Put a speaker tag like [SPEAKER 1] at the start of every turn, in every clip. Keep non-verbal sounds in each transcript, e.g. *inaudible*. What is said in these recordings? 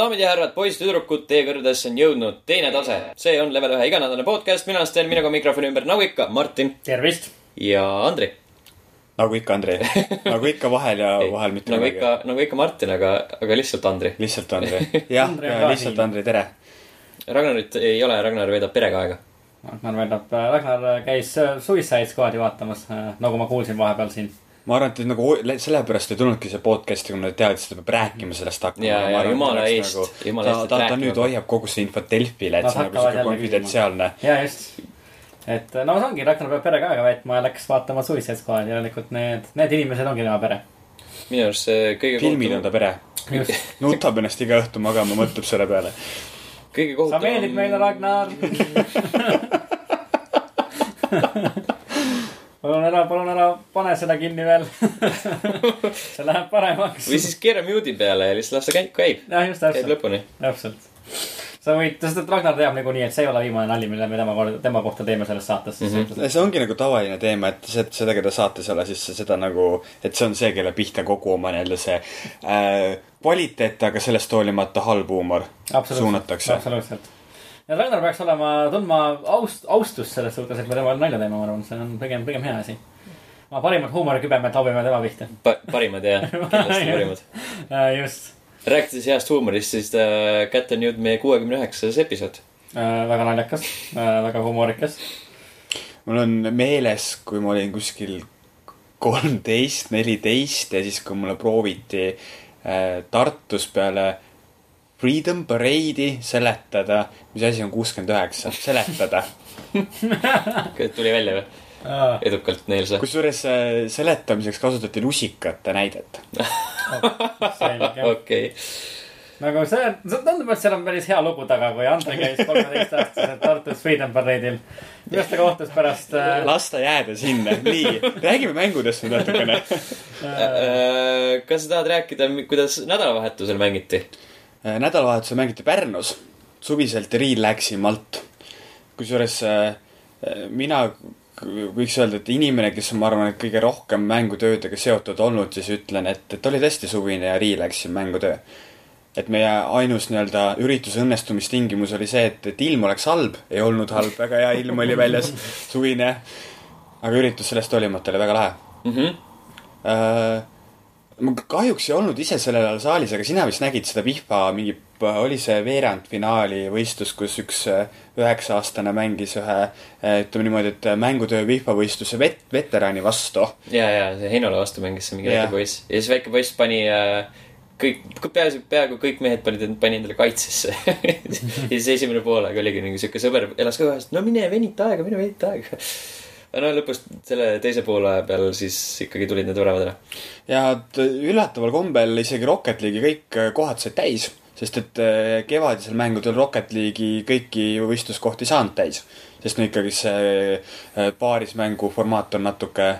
[SPEAKER 1] daamid ja härrad, poisid-tüdrukud, teie kõrgedesse on jõudnud teine tase. see on level ühe iganädalane podcast, mina olen Sten, minuga mikrofoni ümber nagu ikka Martin
[SPEAKER 2] tervist.
[SPEAKER 1] ja Andri.
[SPEAKER 3] nagu ikka, Andrei. nagu ikka vahel ja vahel mitte
[SPEAKER 1] nagu ikka, nagu ikka Martin, aga, aga lihtsalt Andri.
[SPEAKER 3] lihtsalt Andrei. *laughs* jah, lihtsalt
[SPEAKER 2] siin.
[SPEAKER 3] Andrei, tere.
[SPEAKER 1] Ragnarit ei ole, Ragnar veedab perega aega.
[SPEAKER 2] Ragnar väidab, Ragnar käis Suicide Squad'i vaatamas, nagu ma kuulsin vahepeal siin.
[SPEAKER 3] Ma arvan, et nagu sellepärast ei tulnudki see podcast'i, kui nad teadsid, et ta peab rääkima sellest hakkama.
[SPEAKER 1] Ja- ja jumala eest, jumala
[SPEAKER 3] ta
[SPEAKER 1] eest,, et
[SPEAKER 3] ta, ta
[SPEAKER 1] rääkima
[SPEAKER 3] nüüd hoiab kogu seda infot Delfile, et
[SPEAKER 2] Nad
[SPEAKER 3] see on nagu
[SPEAKER 2] jälle
[SPEAKER 3] konfidentsiaalne.
[SPEAKER 2] ja just. et no see ongi, Ragnar peab perega aega veetma ja läks vaatama Suicide Squad'i, järelikult need, need inimesed ongi tema pere.
[SPEAKER 1] minu arust see kõige
[SPEAKER 3] filmil on ta pere.
[SPEAKER 2] just. *laughs*
[SPEAKER 3] nutab ennast iga õhtu magama, mõtleb selle peale.
[SPEAKER 1] kõige
[SPEAKER 2] sa
[SPEAKER 1] kohutavam.
[SPEAKER 2] meeldid meile, Ragnar. *laughs* palun ära, palun ära pane seda kinni veel. *laughs* see läheb paremaks.
[SPEAKER 1] või siis keera mute'i peale ja lihtsalt las ta käib, käib.
[SPEAKER 2] jah, just
[SPEAKER 1] käib
[SPEAKER 2] täpselt,
[SPEAKER 1] lõpuni.
[SPEAKER 2] täpselt. sa võid, sest et Ragnar teab niikuinii, et see ei ole viimane nali, mille me tema, tema kohta teeme selles saates mm. -hmm.
[SPEAKER 3] see ongi nagu tavaline teema, et see, seda, keda saates ei ole, siis seda nagu, et see on see, kelle pihta kogu oma nii-öelda see äh, kvaliteet, aga sellest hoolimata halb huumor suunatakse.
[SPEAKER 2] absoluutselt. Ja Ragnar peaks olema, tundma aust-, austust selles suhtes, et me temaga nalja teeme, ma arvan, see on pigem, pigem hea asi. oma parimad huumorikübemed lobime tema pihta
[SPEAKER 1] pa,. parimad ja, *laughs* kindlasti parimad.
[SPEAKER 2] just,
[SPEAKER 1] rääkides heast huumorist, siis äh, kätte on jõudnud meie kuuekümne üheksas episood.
[SPEAKER 2] väga naljakas, väga humoorikas.
[SPEAKER 3] mul on meeles, kui ma olin kuskil kolmteist, neliteist ja siis, kui mulle prooviti äh, Tartus peale Freedom Parade'i seletada, mis asi on kuuskümmend üheksa, seletada. *laughs*
[SPEAKER 1] tuli välja või? edukalt neil see.
[SPEAKER 3] kusjuures äh, seletamiseks kasutati lusikate näidet.
[SPEAKER 2] selge.
[SPEAKER 1] okei,
[SPEAKER 2] nagu see, see tundub, et seal on päris hea lugu taga, kui Andre käis kolmeteistaastaselt Tartus Freedom Parade'il. kuidas ta kohtus pärast äh,
[SPEAKER 3] las ta jääda sinna, nii, räägime mängudest nüüd natukene. *laughs*
[SPEAKER 1] Äh, kas sa tahad rääkida, kuidas nädalavahetusel mängiti?
[SPEAKER 3] Äh, nädalavahetusel mängiti Pärnus, suviselt relaximalt. kusjuures äh, äh, mina võiks öelda, et inimene, kes on, ma arvan, et kõige rohkem mängutöödega seotud olnud, siis ütlen, et, et oli tõesti suvine ja relaxim mängutöö. et meie ainus nii-öelda ürituse õnnestumistingimus oli see, et, et ilm oleks halb, ei olnud halb, väga hea ilm oli väljas, suvine. aga üritus sellest hoolimata oli väga lahe
[SPEAKER 1] Mhm.
[SPEAKER 3] Äh, ma kahjuks ei olnud ise sellel ajal saalis, aga sina vist nägid seda Pihva mingi, oli see veerandfinaali võistlus, kus üks äh, üheksa-aastane mängis ühe, ütleme niimoodi, et mängutöö Pihva võistluse vet-, veterani vastu.
[SPEAKER 1] ja, ja see Heinola vastu mängis see mingi väike poiss ja siis väike poiss pani äh, kõik, peaaegu, peaaegu kõik mehed panid, pani endale kaitsesse *laughs* ja siis esimene poolaeg oligi nagu siuke sõber elas ka kaasas, no mine venita aega, mine venita aega. No lõpus selle teise poole peal siis ikkagi tulid need väravad ära.
[SPEAKER 3] ja üllataval kombel isegi Rocket League'i kõik äh, kohad said täis, sest et äh, kevadisel mängudel Rocket League'i kõiki võistluskohti ei saanud täis. sest no ikkagi see äh, paarismängu formaat on natuke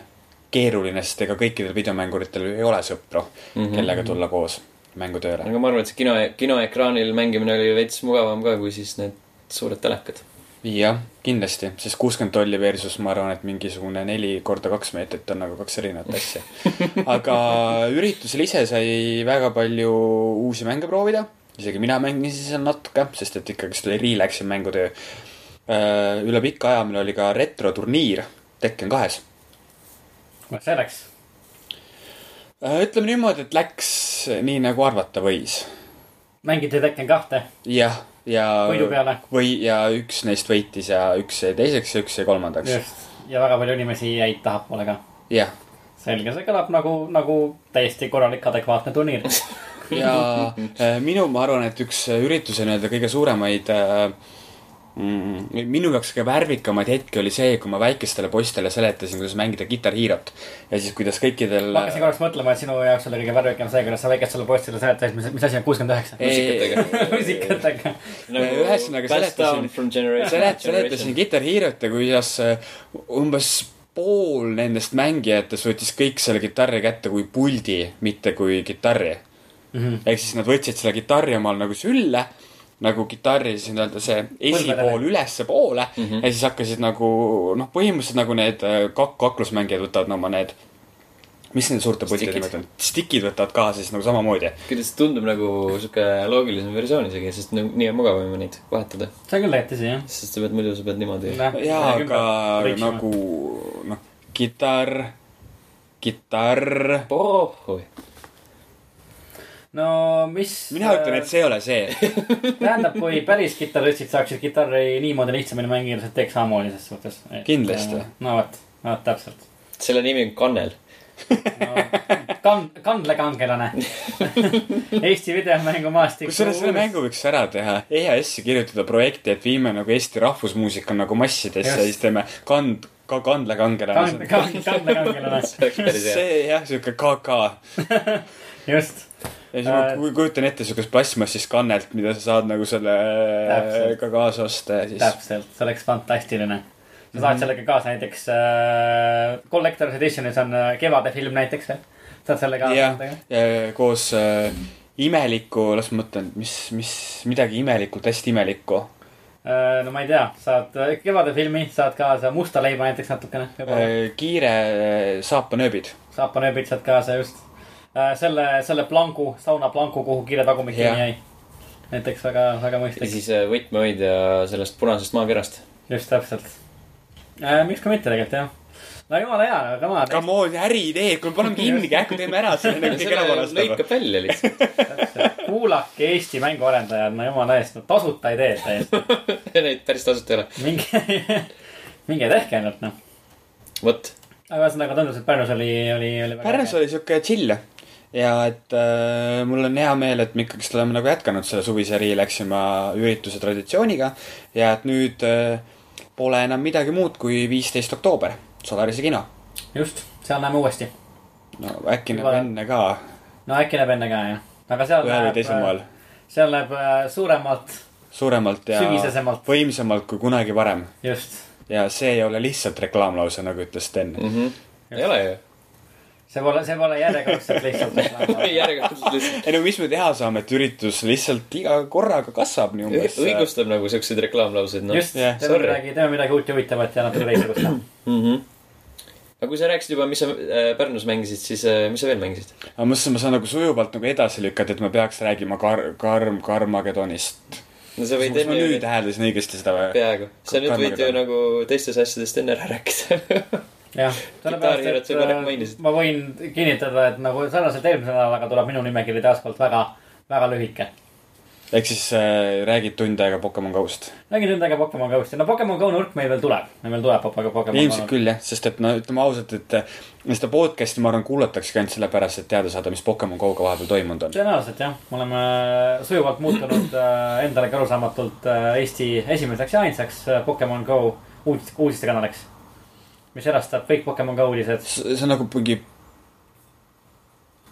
[SPEAKER 3] keeruline, sest ega kõikidel videomänguritel ei ole sõpru mm. -hmm. kellega tulla koos mängutööle.
[SPEAKER 1] aga ma arvan, et see kino, kinoekraanil mängimine oli veits mugavam ka kui siis need suured telekad.
[SPEAKER 3] jah, kindlasti, sest kuuskümmend tolli versus ma arvan, et mingisugune neli korda kaks meetrit on nagu kaks erinevat asja. *laughs* aga üritusel ise sai väga palju uusi mänge proovida, isegi mina mängisin seal natuke, sest et ikkagist oli relax'i mängutöö. üle pika aja meil oli ka retroturniir Tekken kahes.
[SPEAKER 2] kuidas see läks?
[SPEAKER 3] ütleme niimoodi, et läks nii nagu arvata võis.
[SPEAKER 2] mängiti Tekken kahte,
[SPEAKER 3] jah, ja.
[SPEAKER 2] Võidu peale.
[SPEAKER 3] või, ja üks neist võitis ja üks jäi teiseks ja üks jäi kolmandaks.
[SPEAKER 2] just. ja väga palju inimesi jäid tahapoole ka.
[SPEAKER 3] jah
[SPEAKER 2] selge, see kõlab nagu, nagu täiesti korralik adekvaatne turniir. *laughs*
[SPEAKER 3] ja äh, minu, ma arvan, et üks ürituse nii-öelda kõige suuremaid äh, mm, minu jaoks kõige värvikamaid hetki oli see, kui ma väikestele poistele seletasin, kuidas mängida Guitar Hero't. ja siis, kuidas kõikidel.
[SPEAKER 2] ma hakkasin korraks mõtlema, et sinu jaoks oli kõige värvikam see, kuidas sa väikestele poistele seletasid, mis, mis asi on kuuskümmend üheksa. musikatega.
[SPEAKER 3] ühesõnaga
[SPEAKER 1] Pass down
[SPEAKER 3] seletasin, seletasin. Guitar Hero't ja kuidas äh, umbes pool nendest mängijatest võttis kõik selle kitarri kätte kui puldi, mitte kui kitarri
[SPEAKER 2] Mhm.
[SPEAKER 3] ehk siis nad võtsid selle kitarri omal nagu sülle, nagu kitarri siis nii-öelda see esipool ülespoole mm -hmm. ja siis hakkasid nagu noh, põhimõtteliselt nagu need äh, kak-, kaklusmängijad võtavad oma need mis nende suurte pultide nimed on? Stickid võtavad kaasa siis nagu samamoodi.
[SPEAKER 1] kuidas tundub nagu sihuke loogilisem versioon isegi, sest nagu nii on mugavam neid vahetada.
[SPEAKER 2] see on küll tõsi, jah.
[SPEAKER 1] sest sa pead, muidu sa pead niimoodi.
[SPEAKER 3] jaa, aga nagu noh, kitarr, kitarr.
[SPEAKER 2] No mis.
[SPEAKER 3] mina ütlen, et see ei ole see. *laughs*
[SPEAKER 2] tähendab, kui päris kitarristid saaksid kitarri niimoodi lihtsamini mängida, siis teeks samamoodi ses suhtes.
[SPEAKER 3] Kindlasti.
[SPEAKER 2] no vot, vot täpselt.
[SPEAKER 1] selle nimi on Kannel.
[SPEAKER 2] no kand-, kandlekangelane. *laughs* Eesti videomängumaastik.
[SPEAKER 3] kusjuures selle mängu võiks ära teha, EAS-i kirjutada projekti, et viime nagu Eesti rahvusmuusika nagu massidesse ja siis teeme kand-, ka
[SPEAKER 2] kand-,
[SPEAKER 3] kandlekangelane.
[SPEAKER 2] kand-, kandlekangelane,
[SPEAKER 1] see
[SPEAKER 3] jah, siuke KK. *laughs*
[SPEAKER 2] just.
[SPEAKER 3] Ja siis ma
[SPEAKER 2] Äh,
[SPEAKER 3] ku- kujutan ette siukest plastmassist kannelt, mida sa saad nagu selle
[SPEAKER 2] Täpselt.
[SPEAKER 3] ka kaasa osta ja siis.
[SPEAKER 2] täpselt, see oleks fantastiline. sa
[SPEAKER 3] Mhm.
[SPEAKER 2] saad sellega kaasa näiteks äh, Collector's Editionis on äh, Kevade film näiteks veel. saad selle kaasa
[SPEAKER 3] jah
[SPEAKER 2] võtta,
[SPEAKER 3] ja koos äh, imeliku, las ma mõtlen, mis, mis, midagi imelikult, hästi imelikku.
[SPEAKER 2] äh,. no ma ei tea, saad äh, Kevade filmi, saad kaasa Musta leiba näiteks natukene.
[SPEAKER 3] Äh, kiire äh, saapanööbid.
[SPEAKER 2] saapanööbid saad kaasa just. selle, selle plangu, sauna plangu, kuhu kiire tagumik
[SPEAKER 3] Jah.
[SPEAKER 2] kinni jäi. näiteks väga, väga
[SPEAKER 1] ja
[SPEAKER 2] mõistlik,
[SPEAKER 1] siis äh, võtmehoidja sellest punasest maakerast.
[SPEAKER 2] just täpselt äh,. miks ka mitte tegelikult jah. no jumala hea, aga ma.
[SPEAKER 3] Come on, äriidee, kui me paneme *laughs* kinni kähku, teeme ära selle nagu
[SPEAKER 1] selle
[SPEAKER 3] varastama.
[SPEAKER 1] lõikab välja lihtsalt.
[SPEAKER 2] kuulake Eesti mänguarendajad, no jumala eest, no tasuta ideed täiesti.
[SPEAKER 1] Neid päris tasuta ei ole.
[SPEAKER 2] minge, *laughs* minge tehke ainult noh.
[SPEAKER 1] vot,
[SPEAKER 2] aga ühesõnaga tundus, et Pärnus oli, oli, oli.
[SPEAKER 3] Pärnus oli siuke chill ja et äh, mul on hea meel, et me ikkagist oleme nagu jätkanud selle suvise Relaxima ürituse traditsiooniga ja et nüüd äh, pole enam midagi muud kui viisteist oktoober, Solarise kino.
[SPEAKER 2] just, seal näeme uuesti.
[SPEAKER 3] no äkki näeb
[SPEAKER 2] Juba-
[SPEAKER 3] enne ka
[SPEAKER 2] no äkki näeb enne ka jah, aga seal
[SPEAKER 3] ühel või teisel moel.
[SPEAKER 2] seal näeb äh, suuremalt,
[SPEAKER 3] suuremalt ja
[SPEAKER 2] Sügisesemalt.
[SPEAKER 3] võimsamalt kui kunagi varem.
[SPEAKER 2] just.
[SPEAKER 3] ja see ei ole lihtsalt reklaamlause, nagu ütles Sten.
[SPEAKER 1] ei ole ju.
[SPEAKER 2] See pole, see pole järjekordselt lihtsalt *laughs*
[SPEAKER 1] järjekordselt lihtsalt
[SPEAKER 3] ei no mis me teha saame, et üritus lihtsalt iga korraga kasvab nii umbes.
[SPEAKER 1] õigustab nagu siukseid reklaamlauseid, noh.
[SPEAKER 2] just,
[SPEAKER 3] jah,
[SPEAKER 2] teeme midagi, teeme midagi uut ja huvitavat ja natuke teistsugust.
[SPEAKER 1] mm. -hmm. aga kui sa rääkisid juba, mis sa äh, Pärnus mängisid, siis äh, mis sa veel mängisid?
[SPEAKER 3] ma mõtlesin, ma saan nagu sujuvalt nagu edasi lükata, et ma peaks rääkima kar-, karm, Karmagedonist.
[SPEAKER 1] no sa võid enne
[SPEAKER 3] nüüd hääldasin õigesti seda või?
[SPEAKER 1] peaaegu, sa nüüd võid ju nagu teistest asjadest enne ära rääkida. *laughs*
[SPEAKER 2] jah, sellepärast, et äh, ma võin kinnitada, et nagu sarnaselt eelmise nädalaga tuleb minu nimekiri taaskord väga, väga lühike.
[SPEAKER 3] ehk siis äh, räägid tund aega Pokemon Go'st.
[SPEAKER 2] räägin tund aega Pokemon Go'st ja no Pokemon Go nurk meil veel tuleb, meil veel tuleb Pokemon Go.
[SPEAKER 3] ilmselt küll jah, sest et no ütleme ausalt, et äh, seda podcast'i ma arvan kuulataksegi ainult sellepärast, et teada saada, mis Pokemon Go'ga vahepeal toimunud on.
[SPEAKER 2] tõenäoliselt jah, me oleme sujuvalt muutunud äh, endalegi arusaamatult äh, Eesti esimeseks ja ainsaks äh, Pokemon Go uudiste, uudistekanaliks. Mis edastab kõik Pokemon Go uudised.
[SPEAKER 3] see on nagu mingi,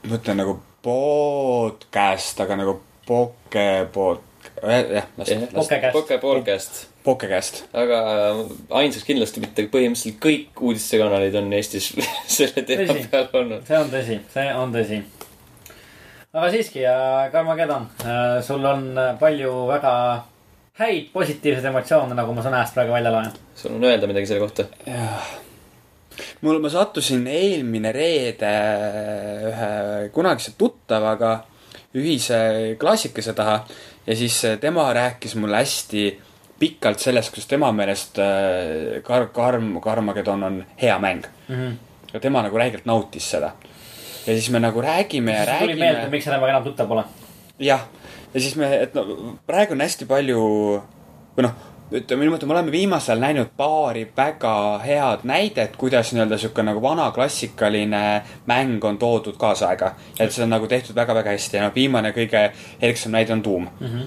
[SPEAKER 3] ma ütlen nagu podcast, aga nagu pokepod, jah, las,
[SPEAKER 2] Pokecast.
[SPEAKER 1] Pokepodcast,
[SPEAKER 3] pokecast.
[SPEAKER 1] aga ainsaks kindlasti mitte, põhimõtteliselt kõik uudistekanalid on Eestis *laughs* selle teema
[SPEAKER 2] Tõsi.
[SPEAKER 1] peal olnud.
[SPEAKER 2] see on tõsi, see on tõsi. aga siiski, Karmageddon, sul on äh, palju väga häid positiivseid emotsioone, nagu ma sõnast praegu välja loen.
[SPEAKER 1] sul on öelda midagi selle kohta?
[SPEAKER 3] mul, ma sattusin eelmine reede ühe kunagise tuttavaga ühise klassikese taha ja siis tema rääkis mulle hästi pikalt sellest, kuidas tema meelest äh, Kar-, Karm, Karmagedon on hea mäng. ja tema nagu räigelt nautis seda. ja siis me nagu räägime ja
[SPEAKER 2] tuli meelde,
[SPEAKER 3] räägime.
[SPEAKER 2] miks sa temaga enam tuttav pole.
[SPEAKER 3] jah, ja siis me, et no praegu on hästi palju või noh, ütleme niimoodi, me oleme viimasel ajal näinud paari väga head näidet, kuidas nii-öelda sihuke nagu vana klassikaline mäng on toodud kaasaega. et see on nagu tehtud väga-väga hästi ja noh, viimane kõige eriksam näide on Doom mm. -hmm.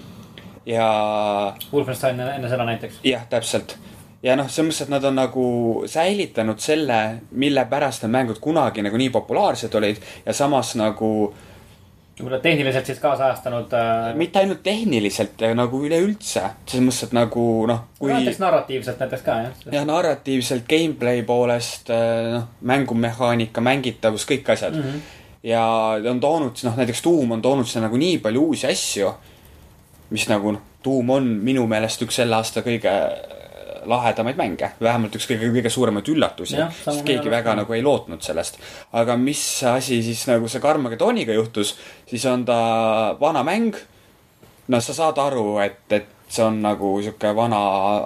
[SPEAKER 3] ja
[SPEAKER 2] Wolfenstein enne, seda näiteks.
[SPEAKER 3] jah, täpselt. ja noh, selles mõttes, et nad on nagu säilitanud selle, mille pärast need mängud kunagi nagu nii populaarsed olid ja samas nagu
[SPEAKER 2] võib-olla tehniliselt siis kaasajastanud äh,.
[SPEAKER 3] mitte ainult tehniliselt, nagu üleüldse. selles mõttes, et nagu noh, kui
[SPEAKER 2] näiteks narratiivselt näiteks ka jah.
[SPEAKER 3] jah, narratiivselt, gameplay poolest, noh, mängumehaanika, mängitavus, kõik asjad mm. -hmm. ja on toonud, noh, näiteks Doom on toonud sinna nagu nii palju uusi asju, mis nagu noh, Doom on minu meelest üks selle aasta kõige lahedamaid mänge, vähemalt üks kõige, kõige suuremaid üllatusi sest keegi väga nagu ei lootnud sellest. aga mis asi siis nagu see Carmagedoniga juhtus, siis on ta vana mäng. no sa saad aru, et, et see on nagu sihuke vana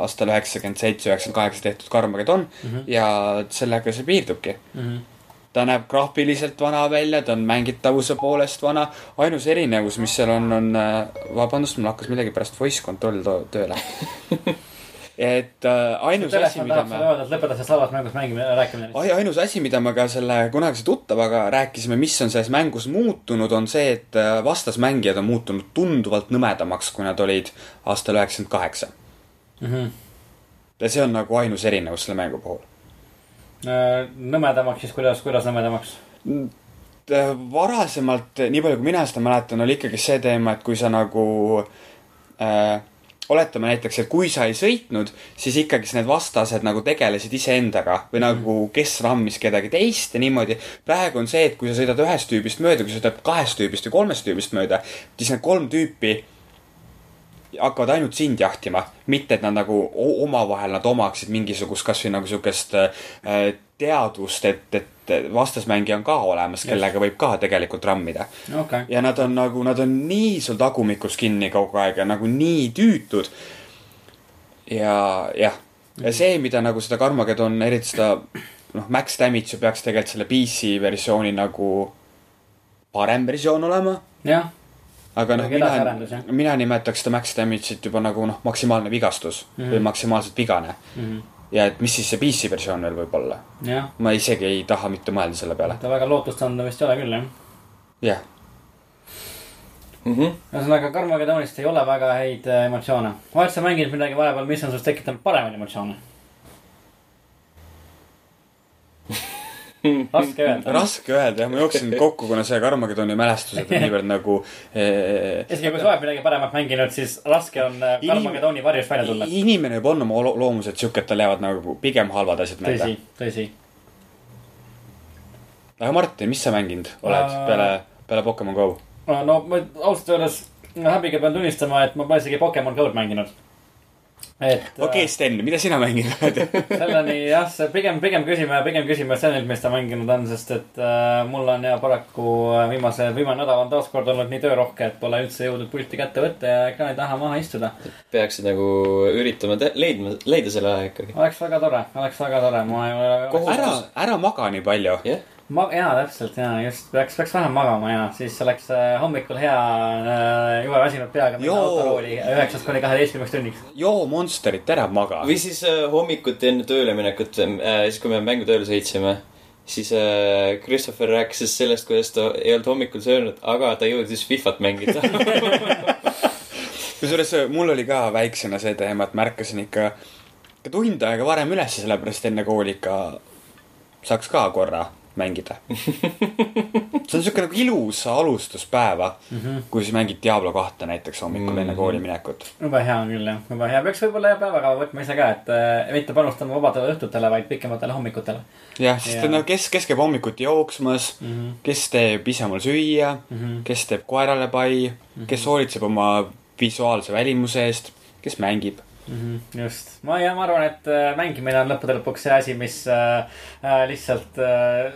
[SPEAKER 3] aastal üheksakümmend seitse, üheksakümmend kaheksa tehtud Carmageddon mm. -hmm. ja sellega see piirdubki
[SPEAKER 2] mm. -hmm.
[SPEAKER 3] ta näeb graafiliselt vana välja, ta on mängitavuse poolest vana. ainus erinevus, mis seal on, on, vabandust, mul hakkas millegipärast voice control tööle. *laughs* et äh, ainus asi, mida
[SPEAKER 2] sulle, öelda, et lõpeta see salvas mängus mängimine, rääkimine.
[SPEAKER 3] ai-, ainus asi, mida me ka selle kunagise tuttavaga rääkisime, mis on selles mängus muutunud, on see, et äh, vastasmängijad on muutunud tunduvalt nõmedamaks, kui nad olid aastal üheksakümmend kaheksa.
[SPEAKER 2] Mhm.
[SPEAKER 3] ja see on nagu ainus erinevus selle mängu puhul.
[SPEAKER 2] Äh, nõmedamaks siis kuidas, kuidas nõmedamaks?
[SPEAKER 3] varasemalt, nii palju kui mina seda mäletan, oli ikkagi see teema, et kui sa nagu äh, oletame näiteks, et kui sa ei sõitnud, siis ikkagi need vastased nagu tegelesid iseendaga või nagu, kes rammis kedagi teist ja niimoodi. praegu on see, et kui sa sõidad ühest tüübist mööda, kui sa sõidad kahest tüübist või kolmest tüübist mööda, siis need kolm tüüpi hakkavad ainult sind jahtima, mitte et nad nagu omavahel nad omaksid mingisugust kasvõi nagu siukest äh, teadvust, et, et vastasmängija on ka olemas, kellega võib ka tegelikult rammida.
[SPEAKER 2] okei.
[SPEAKER 3] ja nad on nagu, nad on nii sul tagumikus kinni kogu aeg ja nagu nii tüütud. ja jah, ja see, mida nagu seda Carmageddon, eriti seda noh, Max Damage'i peaks tegelikult selle PC versiooni nagu parem versioon olema
[SPEAKER 2] jah,
[SPEAKER 3] aga noh, mina mina nimetaks seda max damage'it juba nagu noh, maksimaalne vigastus mm
[SPEAKER 2] Mhm.
[SPEAKER 3] -hmm. või maksimaalselt vigane. Ja et mis siis see PC versioon veel võib olla. ma isegi ei taha mitte mõelda selle peale.
[SPEAKER 2] ta väga lootustandev vist ei ole küll jah.
[SPEAKER 3] jah,
[SPEAKER 1] Mhm.
[SPEAKER 2] ühesõnaga, Carmagedonist ei ole väga häid äh, emotsioone. oled sa mänginud midagi vahepeal, mis on sinust tekitanud paremaid emotsioone? Raske öelda. *laughs*
[SPEAKER 3] raske öelda jah, ma jooksin kokku, kuna see Carmageddoni mälestused on niivõrd nagu eh,
[SPEAKER 2] isegi kui sa oled midagi paremat mänginud, siis raske on äh,
[SPEAKER 3] Inim-
[SPEAKER 2] Carmagedoni varjust välja tulla.
[SPEAKER 3] inimene võib olla oma lo- loomuselt sihuke, et tal jäävad nagu pigem halvad asjad meelde
[SPEAKER 2] tõsi., tõsi.
[SPEAKER 3] aga Martin, mis sa mänginud oled
[SPEAKER 2] Äh,
[SPEAKER 3] peale, peale Pokemon Go?
[SPEAKER 2] no ma ausalt öeldes häbiga pean tunnistama, et ma pole isegi Pokemon Go'd mänginud. Et
[SPEAKER 3] okei, Sten, mida sina mänginud oled? *laughs*
[SPEAKER 2] selleni jah, see pigem, pigem küsime, pigem küsime Stenilt, mis ta mänginud on, sest et äh, mul on ja paraku äh, viimase, viimane nädal on taaskord olnud nii töörohke, et pole üldse jõudnud pulti kätte võtta ja ekraani taha maha istuda.
[SPEAKER 1] peaksid nagu üritama leidma, leida selle aja ikkagi.
[SPEAKER 2] oleks väga tore, oleks väga tore, ma ei ole.
[SPEAKER 3] ära, ära maga nii palju.
[SPEAKER 1] jah,
[SPEAKER 2] ma, jaa, täpselt jaa, just, peaks, peaks vähem magama ja siis oleks äh, hommikul hea äh, jube väsinud peaga minna autorooli üheksast kuni kaheteistkümneks tunniks.
[SPEAKER 3] joo Monsterit, ära maga.
[SPEAKER 1] või siis äh, hommikuti enne tööle minekut äh,, siis kui me mängu tööle sõitsime, siis äh, Christopher rääkis sellest, kuidas ta ei olnud hommikul söönud, aga ta jõudis Fifat mängida. *laughs*
[SPEAKER 3] kusjuures äh, mul oli ka väiksena see teema, et ma ärkasin ikka, ikka tund aega varem üles, sellepärast enne kooli ikka saaks ka korra mängida. see on siuke nagu ilus alustus päeva mm, -hmm. kui siis mängid Diablo kahte näiteks hommikul mm -hmm. enne kooli minekut.
[SPEAKER 2] jube hea on küll jah, jube hea, peaks võib-olla jah päevakava võtma ise ka, et äh, mitte panustama vabadele õhtutele, vaid pikematele hommikutele
[SPEAKER 3] jah, sest et no kes, kes käib hommikuti jooksmas mm,
[SPEAKER 2] Mhm.
[SPEAKER 3] -hmm. kes teeb isemal süüa mm,
[SPEAKER 2] Mhm.
[SPEAKER 3] -hmm. kes teeb koerale pai mm, -hmm. kes hoolitseb oma visuaalse välimuse eest, kes mängib.
[SPEAKER 2] mm. -hmm, just, ma ja ma arvan, et äh, mängimine on lõppude lõpuks see asi, mis äh, äh, lihtsalt äh,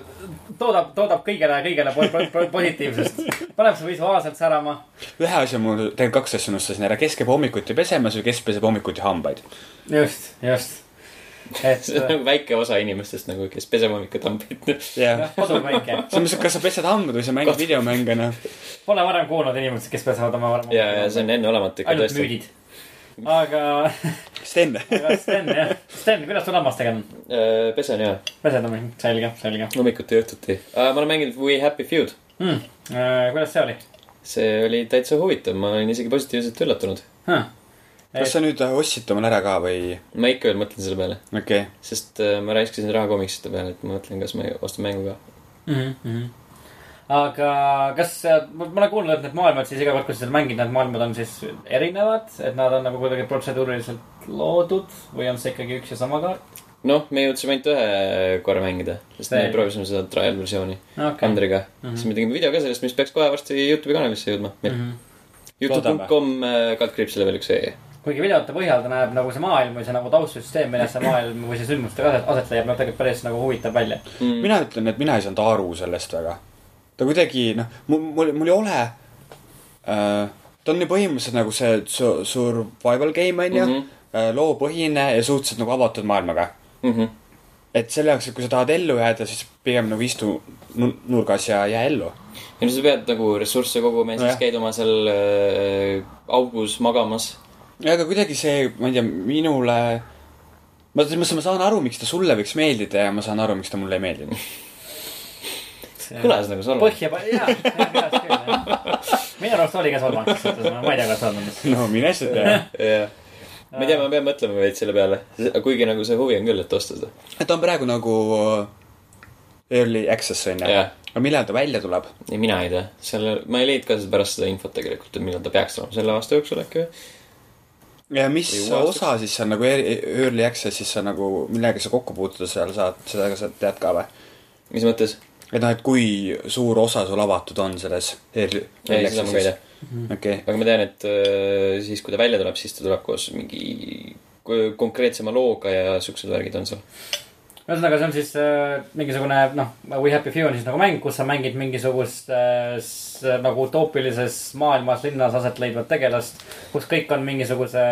[SPEAKER 2] toodab, toodab kõigele, kõigele po po po positiivsust. paneb su visuaalselt särama.
[SPEAKER 3] ühe asja mul, tegelikult kaks asja unustasin ära, kes käib hommikuti pesemas või kes peseb hommikuti hambaid.
[SPEAKER 2] just, just. et
[SPEAKER 1] see on nagu väike osa inimestest nagu, kes peseb hommikul tambid.
[SPEAKER 3] jah
[SPEAKER 2] koduväike.
[SPEAKER 3] selles mõttes, et kas sa pesed hambad või sa mängid videomänge, noh.
[SPEAKER 2] Pole varem kuulnud inimesest, kes pesevad oma varem.
[SPEAKER 1] ja, ja see on enneolematu ikka
[SPEAKER 2] ainult
[SPEAKER 1] tõesti.
[SPEAKER 2] müüdid. aga,
[SPEAKER 3] Sten, *laughs*
[SPEAKER 2] aga Sten jah, Sten, kuidas sul hammastega on?
[SPEAKER 1] pesen ja,
[SPEAKER 2] pesed on, selge, selge
[SPEAKER 1] hommikuti ja õhtuti. ma olen mänginud We Happy Feud.
[SPEAKER 2] hmm.. kuidas see oli
[SPEAKER 1] see oli täitsa huvitav, ma olin isegi positiivselt üllatunud.
[SPEAKER 2] huh.?
[SPEAKER 3] kas sa nüüd ostsid omale ära ka või?
[SPEAKER 1] ma ikka veel mõtlen selle peale,
[SPEAKER 3] okei okay.,
[SPEAKER 1] sest äh, ma raiskasin raha komiksite peale, et ma mõtlen, kas ma ostan mängu ka.
[SPEAKER 2] mm. -hmm. Aga kas, ma olen kuulnud, et need maailmad siis iga kord, kui sa seda mängid, need maailmad on siis erinevad, et nad on nagu kuidagi protseduuriliselt loodud või on see ikkagi üks ja sama kaart?
[SPEAKER 1] noh, me jõudsime ainult ühe korra mängida, sest me
[SPEAKER 2] Veel.
[SPEAKER 1] proovisime seda trial versiooni
[SPEAKER 2] okei.
[SPEAKER 1] Andriga mm. -hmm. siis me tegime video ka sellest, mis peaks kohe varsti Youtube'i kanalisse jõudma meil mm. -hmm. Youtube.com äh, kaldkriips level üks E.
[SPEAKER 2] kuigi videote põhjal ta näeb nagu see maailm või see nagu taustsüsteem, milles see maailm või see sündmustega aset, aset leiab, näeb tegelikult päris nagu huvitav välja.
[SPEAKER 1] mm..
[SPEAKER 3] mina ütlen, et mina ei saanud aru sellest väga. Ta kuidagi, noh, mul, mul, ei ole äh,. ta on ju põhimõtteliselt nagu see su- survival game on ju mm. -hmm., loopõhine ja suhteliselt nagu avatud maailmaga.
[SPEAKER 1] Mm -hmm.
[SPEAKER 3] et selle jaoks, et kui sa tahad ellu jääda, siis pigem nagu istu nu- nurgas ja jää ellu.
[SPEAKER 1] ja no sa pead nagu ressursse koguma ja siis
[SPEAKER 3] Nojah.
[SPEAKER 1] käid oma seal äh, augus magamas.
[SPEAKER 3] ja aga kuidagi see, ma ei tea, minule. ma, selles mõttes ma saan aru, miks ta sulle võiks meeldida ja ma saan aru, miks ta mulle ei meeldinud. *laughs*
[SPEAKER 1] kõlas nagu solvang.
[SPEAKER 2] põhja, jaa, kõlas küll minu arust oli ka solvang, ma ei tea, kas on.
[SPEAKER 3] no mine sa tea.
[SPEAKER 1] ma ei tea, ma pean mõtlema veits selle peale. kuigi nagu see huvi on küll, et osta seda.
[SPEAKER 3] ta on praegu nagu early access on ju
[SPEAKER 1] Jah..
[SPEAKER 3] aga millal ta välja tuleb?
[SPEAKER 1] ei, mina ei tea. seal, ma ei leidnud ka seda pärast seda infot tegelikult, et millal ta peaks olema. selle aasta jooksul äkki või?
[SPEAKER 3] ja mis osa siis on nagu ear- early access'is sa nagu, millega sa kokku puutuda seal saad, seda ka sa tead ka või?
[SPEAKER 1] mis mõttes?
[SPEAKER 3] Et noh, et kui suur osa sul avatud on selles early,
[SPEAKER 1] ei, seda ma ka ei tea.
[SPEAKER 3] okei,
[SPEAKER 1] aga ma tean, et äh, siis, kui ta välja tuleb, siis ta tuleb koos mingi ko- konkreetsema looga ja siuksed värgid on seal.
[SPEAKER 2] ühesõnaga, see on siis äh, mingisugune noh, We Happy Few on siis nagu mäng, kus sa mängid mingisugust äh, nagu utoopilises maailmas, linnas aset leidvat tegelast. kus kõik on mingisuguse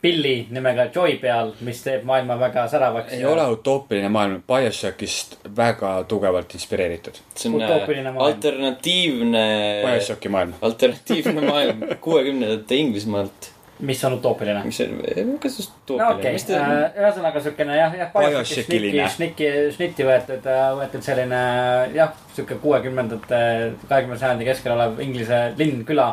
[SPEAKER 2] pilli nimega Joy peal, mis teeb maailma väga säravaks.
[SPEAKER 3] ei ole utoopiline maailm, BioShockist väga tugevalt inspireeritud.
[SPEAKER 1] see on äh, alternatiivne,
[SPEAKER 3] BioShocki maailm.
[SPEAKER 1] alternatiivne maailm *laughs* kuuekümnendate Inglismaalt.
[SPEAKER 2] mis on utoopiline.
[SPEAKER 1] mis see, kas just
[SPEAKER 2] no
[SPEAKER 1] utoopiline mis
[SPEAKER 2] okay.,
[SPEAKER 1] ta,
[SPEAKER 2] ühesõnaga siukene jah, jah, sniki, snitti võetud, võetud selline jah, sihuke kuuekümnendate, kahekümnenda sajandi keskel olev Inglise linn, küla.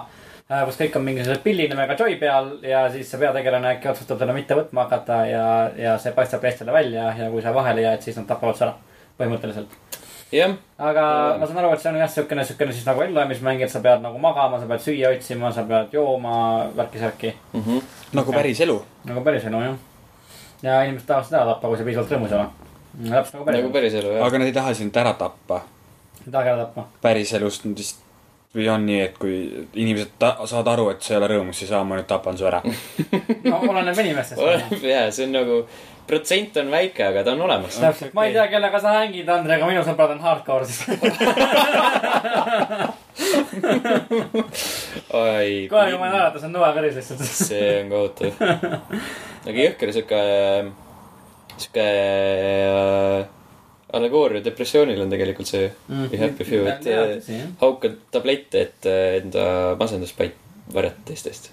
[SPEAKER 2] Kus kõik on mingisuguse pilli nimega Joy peal ja siis see peategelane äkki otsustab teda mitte võtma hakata ja, ja see paistab eestlasele välja ja kui sa vahele jääd, siis nad tapavad su ära. põhimõtteliselt.
[SPEAKER 1] jah,
[SPEAKER 2] aga ma saan aru, et see on jah, siukene, siukene siis nagu ellujäämismäng, et sa pead nagu magama, sa pead süüa otsima, sa pead jooma, värki-särki.
[SPEAKER 3] nagu päris elu.
[SPEAKER 2] nagu päriselu jah. ja inimesed tahavad seda ära tappa, kui sa piisavalt rõõmus ei ole. täpselt nagu
[SPEAKER 1] nagu
[SPEAKER 2] päriselu.
[SPEAKER 1] päriselu jah.
[SPEAKER 3] aga nad ei taha sind ära tappa.
[SPEAKER 2] ei tahagi ära tappa.
[SPEAKER 3] päriselust nad vist või on nii, et kui inimesed ta- saavad aru, et sa ei ole rõõmus, siis aa, ma nüüd tapan su ära. *laughs*
[SPEAKER 2] no oleneb inimestest.
[SPEAKER 1] oleneb jah, see on nagu, protsent on väike, aga ta on olemas.
[SPEAKER 2] täpselt, ma ei tea, kellega sa hängid, Andre, aga minu sõbrad on hardcore siis. *laughs*
[SPEAKER 1] oi. *laughs*
[SPEAKER 2] kohe, kui ma olen naeratas, on nõuakõris lihtsalt.
[SPEAKER 1] see on kohutav. aga jõhker sihuke, sihuke äh, allegooria depressioonil on tegelikult see
[SPEAKER 2] Mm.
[SPEAKER 1] We Happy Few, et äh, haukad tablette, et äh, enda masenduspaik varjata teistest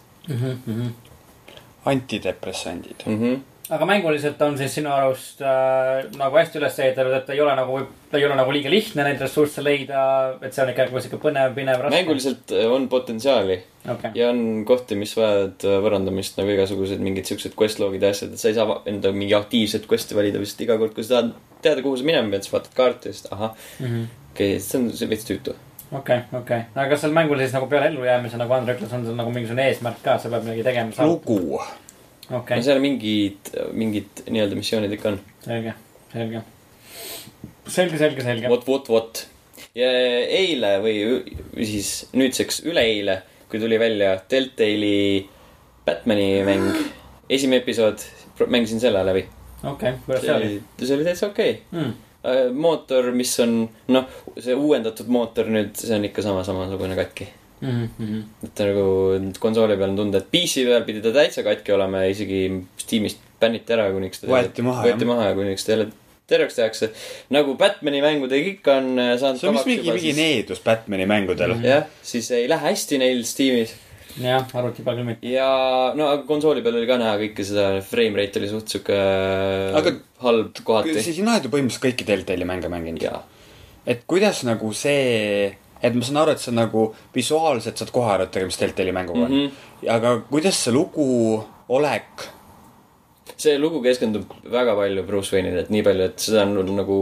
[SPEAKER 3] antidepressandid.
[SPEAKER 1] mm. -hmm.
[SPEAKER 2] Aga mänguliselt on siis sinu arust äh, nagu hästi üles ehitatud, et ei ole nagu, ei ole nagu liiga lihtne neid ressursse leida, et see on ikka nagu sihuke põnev, pinev, raske.
[SPEAKER 1] mänguliselt äh, on potentsiaali
[SPEAKER 2] okei,
[SPEAKER 1] ja on kohti, mis vajavad äh, võrrandamist nagu igasugused mingid siuksed quest-log'id ja asjad, et sa ei saa enda mingi aktiivset quest'i valida, lihtsalt iga kord, kui sa tahad teada, kuhu sa minema pead, siis vaatad kaarti ja siis ahah, okei, see on see veits tüütu.
[SPEAKER 2] okei, okei. aga kas seal mängul siis nagu peale ellujäämise, nagu Andre ütles, on seal nagu mingisugune eesmärk ka, sa pead midagi tegema
[SPEAKER 3] lugu.
[SPEAKER 1] no, seal mingid, mingid nii-öelda missioonid ikka on.
[SPEAKER 2] selge, selge. selge, selge, selge.
[SPEAKER 1] vot, vot, vot. ja eile või siis nüüdseks üleeile, kui tuli välja Deltali Batman'i mäng, *gasps* esimene episood, mängisin selle läbi.
[SPEAKER 2] okei, kuidas see oli?
[SPEAKER 1] see oli täitsa okei
[SPEAKER 2] Mm.
[SPEAKER 1] okay.. mootor, mis on, noh, see uuendatud mootor nüüd, see on ikka sama, samasugune katki.
[SPEAKER 2] Mm -hmm.
[SPEAKER 1] et nagu konsooli peal on tunda, et PC peal pidi ta täitsa katki olema ja isegi Steamist bänniti ära, kuniks ta
[SPEAKER 3] Võeti maha,
[SPEAKER 1] võeti maha ja kuniks ta jälle terveks tehakse. nagu Batman'i mängudega ikka on äh, saanud
[SPEAKER 3] see on vist mingi, mingi needus Batman'i mängudel mm. -hmm.
[SPEAKER 1] jah, siis ei lähe hästi neil Steamis
[SPEAKER 2] jah, arvuti peal küll mitte.
[SPEAKER 1] ja no aga konsooli peal oli ka näha kõike seda, frame rate oli suht sihuke
[SPEAKER 3] Aga-
[SPEAKER 1] halb kohati.
[SPEAKER 3] sina oled ju põhimõtteliselt kõiki Deltali mänge mänginud. et kuidas nagu see, et ma saan aru, et sa nagu visuaalselt saad kohe aru, et tegemist Deltali mänguga on mm. -hmm. aga kuidas see lugu olek,
[SPEAKER 1] see lugu keskendub väga palju Bruce Wayne'ile, et nii palju, et seda on nagu,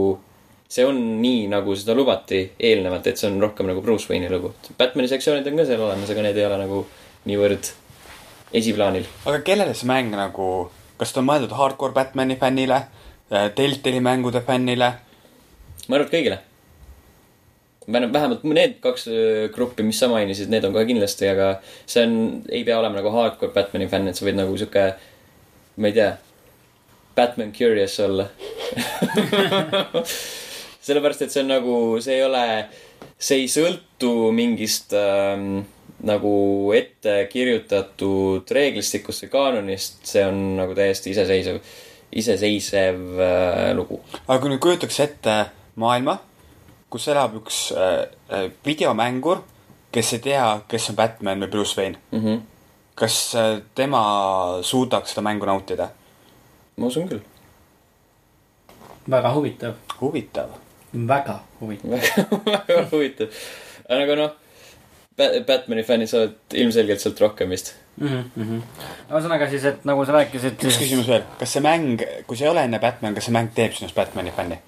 [SPEAKER 1] see on nii, nagu seda lubati eelnevalt, et see on rohkem nagu Bruce Wayne'i lugu. Batman'i sektsioonid on ka seal olemas, aga need ei ole nagu niivõrd esiplaanil.
[SPEAKER 3] aga kellele see mäng nagu, kas ta on mõeldud hardcore Batman'i fännile, Deltali mängude fännile?
[SPEAKER 1] ma arvan, et kõigile. Vähemalt need kaks öö, gruppi, mis sa mainisid, need on kohe kindlasti, aga see on, ei pea olema nagu hardcore Batman'i fänn, et sa võid nagu sihuke, ma ei tea, Batman curious olla. *laughs* sellepärast, et see on nagu, see ei ole, see ei sõltu mingist ähm, nagu ette kirjutatud reeglistikust või kaanonist, see on nagu täiesti iseseisev, iseseisev äh, lugu
[SPEAKER 3] aga kui nüüd kujutaks ette maailma, kus elab üks äh, äh, videomängur, kes ei tea, kes on Batman või Bruce Wayne,
[SPEAKER 1] mm. -hmm.
[SPEAKER 3] kas äh, tema suudaks seda mängu nautida?
[SPEAKER 1] ma usun küll.
[SPEAKER 2] väga huvitav,
[SPEAKER 3] huvitav.
[SPEAKER 2] väga huvitav.
[SPEAKER 1] väga, *laughs* huvitav. aga noh, Batman'i fännid saavad ilmselgelt sealt rohkem vist.
[SPEAKER 2] ühesõnaga siis, et nagu sa rääkisid.
[SPEAKER 3] üks küsimus veel, kas see mäng, kui see ei ole enne Batman, kas see mäng teeb sinust Batman'i fänni?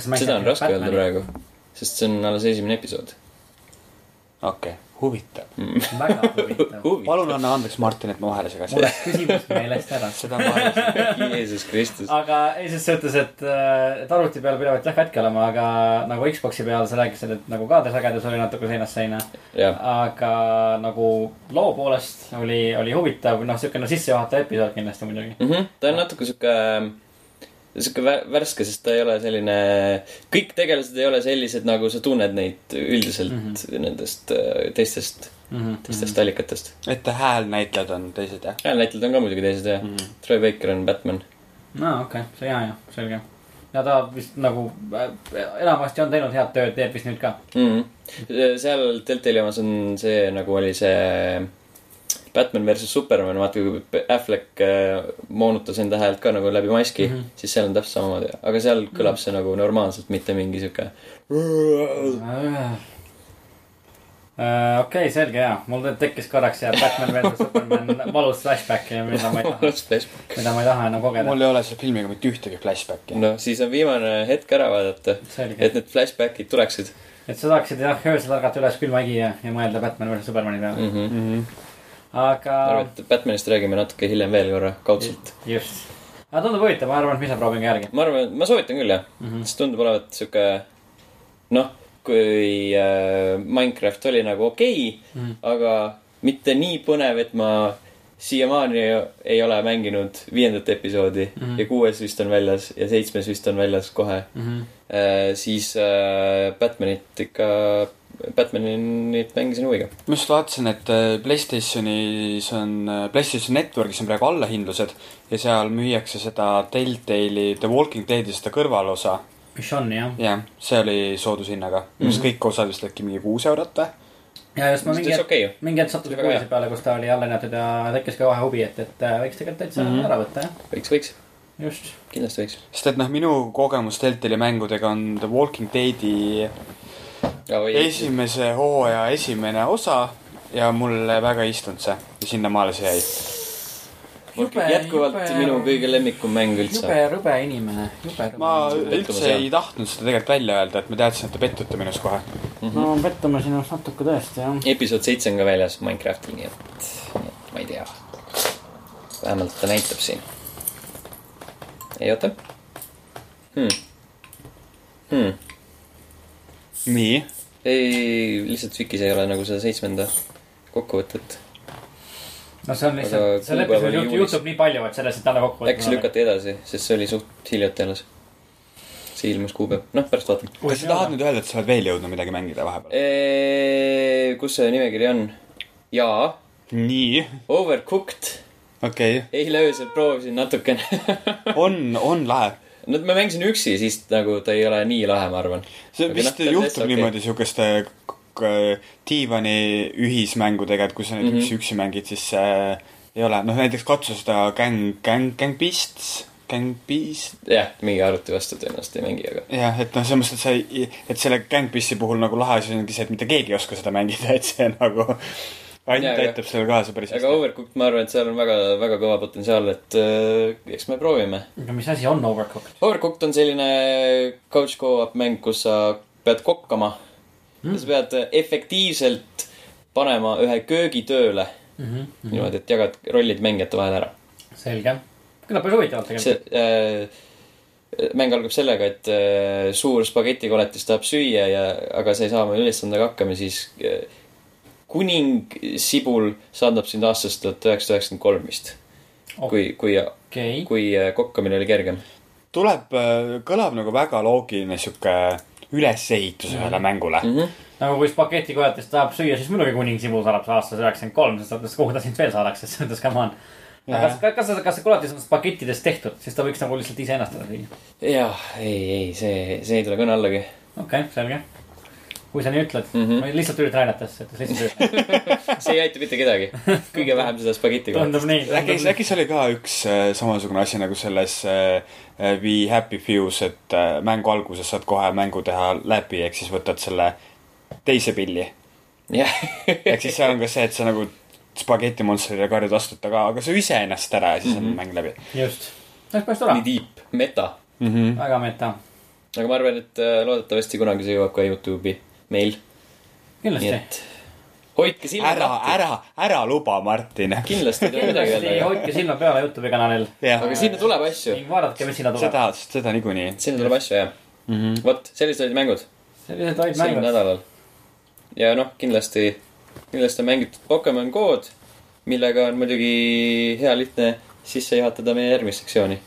[SPEAKER 1] Seda on raske öelda. praegu, sest see on alles esimene episood.
[SPEAKER 3] okei okay., huvitav.
[SPEAKER 2] väga huvitav.
[SPEAKER 1] huvi.
[SPEAKER 3] palun anna andeks, Martin, et ma vahele
[SPEAKER 2] mul
[SPEAKER 3] segasin.
[SPEAKER 2] läks küsimus meelest ära. *laughs*
[SPEAKER 3] seda ma arvasin. *laughs*
[SPEAKER 1] Jeesus Kristus.
[SPEAKER 2] aga ei, ses suhtes, et, et arvuti peal pidavat jah katki olema, aga nagu Xbox'i peal sa rääkisid, et nagu kaadrisagedus oli natuke seinast seina. aga nagu loo poolest oli, oli huvitav, noh, siuke no sissejuhatav episood kindlasti muidugi.
[SPEAKER 1] ta on natuke sihuke, sihuke vä- värske, sest ta ei ole selline, kõik tegelased ei ole sellised, nagu sa tunned neid üldiselt mm -hmm. nendest äh, teistest, teistest allikatest.
[SPEAKER 3] et häälnäitlejad on teised, jah?
[SPEAKER 1] häälnäitlejad on ka muidugi teised jah mm. -hmm. Troy Baker on Batman.
[SPEAKER 2] no okei okay., see hea, jah, selge. ja ta vist nagu äh, enamasti on teinud head tööd, teeb vist nüüd ka.
[SPEAKER 1] mm. -hmm. seal Deltali omas on see, nagu oli see Batman versus Superman, vaata kui Affleck äh, moonutas enda häält ka nagu läbi maski mm,
[SPEAKER 2] Mhm.
[SPEAKER 1] -hmm. siis seal on täpselt samamoodi, aga seal kõlab see nagu normaalselt, mitte mingi sihuke.
[SPEAKER 2] Äh, okei, selge ja, mul tekkis korraks ja Batman versus Superman valus flashback'i, mida ma ei taha, *laughs* mida ma ei taha enam kogeda.
[SPEAKER 3] mul ei ole selle filmiga mitte ühtegi flashbacki.
[SPEAKER 1] no siis on viimane hetk ära vaadata, et need flashback'id tuleksid
[SPEAKER 2] et sa saaksid jah, öösel ärgata üles külmagi ja, ja mõelda Batman versus Supermani peale
[SPEAKER 1] mm. -hmm.
[SPEAKER 3] Mm -hmm.
[SPEAKER 2] Aga
[SPEAKER 1] ma arvan, et Batmanist räägime natuke hiljem veel korra, kaudselt.
[SPEAKER 2] just, aga tundub huvitav, ma arvan, et ise proovin ka järgi.
[SPEAKER 1] ma arvan, ma soovitan küll jah mm. -hmm. sest tundub olevat sihuke, noh, kui äh, Minecraft oli nagu okei okay, mm. -hmm. aga mitte nii põnev, et ma siiamaani ei ole mänginud viiendat episoodi mm. -hmm. ja kuues vist on väljas ja seitsmes vist on väljas kohe
[SPEAKER 2] Mhm.
[SPEAKER 1] äh,. siis äh, Batmanit ikka, Batmanit mängisin huviga.
[SPEAKER 3] ma just vaatasin, et äh, Playstationis on, Playstation Networkis on praegu allahindlused ja seal müüakse seda Telltale'i The Walking Deadi seda kõrvalosa.
[SPEAKER 2] mis on jah,
[SPEAKER 3] jah, see oli soodushinnaga mm. -hmm. kõik osad vist äkki mingi kuus eurot või?
[SPEAKER 2] ja just ma mingi hetk,
[SPEAKER 1] ju.
[SPEAKER 2] mingi hetk sattusin uudise peale, kus ta oli alla näidatud ja tekkis ka kohe huvi, et, et äh, võiks tegelikult täitsa mm
[SPEAKER 3] Mhm.
[SPEAKER 2] -hmm. ära võtta jah,
[SPEAKER 1] võiks, võiks,
[SPEAKER 2] just.
[SPEAKER 1] kindlasti võiks.
[SPEAKER 3] sest et noh, minu kogemus Telltale'i mängudega on The Walking Deadi esimese hooaja esimene osa ja mulle väga ei istunud see ja sinnamaale see jäi.
[SPEAKER 1] jätkuvalt minu kõige lemmikum mäng üldse.
[SPEAKER 2] jube rõbe inimene, jube rõbe
[SPEAKER 3] ma üldse ei tahtnud seda tegelikult välja öelda, et ma teadsin, et te pettute minus kohe.
[SPEAKER 2] no pettume sinust natuke tõesti jah.
[SPEAKER 1] episood seitse on ka väljas Minecraftil, nii et ma ei tea. vähemalt ta näitab siin. ei oota hmm.. Hmm.
[SPEAKER 3] nii,
[SPEAKER 1] ei, lihtsalt Vikis ei ole nagu seda seitsmenda kokkuvõtet.
[SPEAKER 2] no see on lihtsalt,
[SPEAKER 1] kuupäev oli
[SPEAKER 2] episoodil juhtub, nii palju, et sellest ei taha kokku
[SPEAKER 1] äkki see. lükati edasi, sest see oli suht hiljuti alles. see ilmus kuupäev, noh pärast vaatan.
[SPEAKER 3] kas sa tahad nüüd öelda, et sa oled veel jõudnud midagi mängida vahepeal?
[SPEAKER 1] kus see nimekiri on? jaa,
[SPEAKER 3] nii,
[SPEAKER 1] Overcooked,
[SPEAKER 3] okei okay.,
[SPEAKER 1] eile öösel proovisin natukene *laughs*
[SPEAKER 3] on, on lahe.
[SPEAKER 1] No ma mängisin üksi, siis nagu ta ei ole nii lahe, ma arvan.
[SPEAKER 3] see
[SPEAKER 1] Aga
[SPEAKER 3] vist
[SPEAKER 1] noh,
[SPEAKER 3] juhtub niimoodi siukeste k- diivani ühismängudega, et kui sa näiteks mm. -hmm. üksi mängid, siis see ei ole, noh näiteks katsu seda Gang, Gang, Gang Beasts, Gang Beast.
[SPEAKER 1] jah, mingi arvuti vastu tõenäoliselt ei mängi, aga
[SPEAKER 3] jah, et noh, selles mõttes, et sa ei, et selle Gang Beast'i puhul nagu lahe asi ongi see, et mitte keegi ei oska seda mängida, *laughs* et see nagu ainult aitab sellele kaasa päris
[SPEAKER 1] aga Overcooked, ma arvan, et seal on väga, väga kõva potentsiaal, et äh, eks me proovime.
[SPEAKER 2] aga mis asi on Overcooked?
[SPEAKER 1] Overcooked on selline couch co-op mäng, kus sa pead kokkama mm.. ja sa pead efektiivselt panema ühe köögi tööle mm. -hmm. niimoodi, et jagad rollid mängijate vahel ära.
[SPEAKER 2] selge. kõlab päris huvitavalt
[SPEAKER 1] see
[SPEAKER 2] tegelikult.
[SPEAKER 1] äh, mäng algab sellega, et äh, suur spagetikoletis tahab süüa ja, aga sa ei saa oma ülesandega hakkama, siis äh, kuning Sibul saadab sind aastast tuhat üheksasada üheksakümmend kolm vist.
[SPEAKER 2] Oh.
[SPEAKER 1] kui, kui,
[SPEAKER 2] okei,
[SPEAKER 1] kui äh, kokkamine oli kergem.
[SPEAKER 3] tuleb, kõlab nagu väga loogiline sihuke ülesehitus ühele mängule.
[SPEAKER 1] Mm -hmm.
[SPEAKER 2] nagu kui spagetikoletist tahab süüa, siis muidugi kuning Sibul saadab aastas üheksakümmend kolm, sest mõttes, kuhu ta sind veel saadaks, selles mõttes, come on. aga kas, kas, kas, kas see koletis on spagettidest tehtud, siis ta võiks nagu lihtsalt iseennast ära süüa.
[SPEAKER 1] jah, ei, ei, see, see ei tule kõne allagi.
[SPEAKER 2] okei okay,, selge. Kui sa nii ütled mm. -hmm. ma lihtsalt üritan näidata, et lihtsalt *laughs* üritan.
[SPEAKER 1] see ei aita mitte kedagi. kõige vähem seda spagetti
[SPEAKER 2] tundub nii.
[SPEAKER 3] äkki, äkki see oli ka üks äh, samasugune asi nagu selles äh, äh, Be Happy Fews, et äh, mängu alguses saad kohe mängu teha läbi, ehk siis võtad selle teise pilli.
[SPEAKER 1] jah,
[SPEAKER 3] ehk siis seal on ka see, et sa nagu spagettimonstrile karjud vastu, et aga, aga söö iseennast ära ja siis mm -hmm. on mäng läbi
[SPEAKER 2] just, see oleks päris tore
[SPEAKER 1] nii, deep, meta.
[SPEAKER 3] mm. -hmm.
[SPEAKER 2] väga meta,
[SPEAKER 1] aga ma arvan, et äh, loodetavasti kunagi see jõuab ka Youtube'i meil.
[SPEAKER 2] kindlasti.
[SPEAKER 1] hoidke silmad
[SPEAKER 3] ära, ära, ära luba, Martin.
[SPEAKER 1] kindlasti ei tule midagi öelda,
[SPEAKER 2] hoidke silma peal Youtube'i kanalil
[SPEAKER 1] aga sinna tuleb asju.
[SPEAKER 2] vaadake, mis sinna tuleb.
[SPEAKER 3] seda, seda niikuinii
[SPEAKER 1] sinna tuleb asju, jah.
[SPEAKER 3] mm. -hmm.
[SPEAKER 1] vot, sellised olid mängud
[SPEAKER 2] sellised olid
[SPEAKER 1] sel
[SPEAKER 2] mängud.
[SPEAKER 1] nädalal. ja noh, kindlasti, kindlasti on mängitud Pokemon Go'd, millega on muidugi hea lihtne sisse juhatada meie järgmist sektsiooni.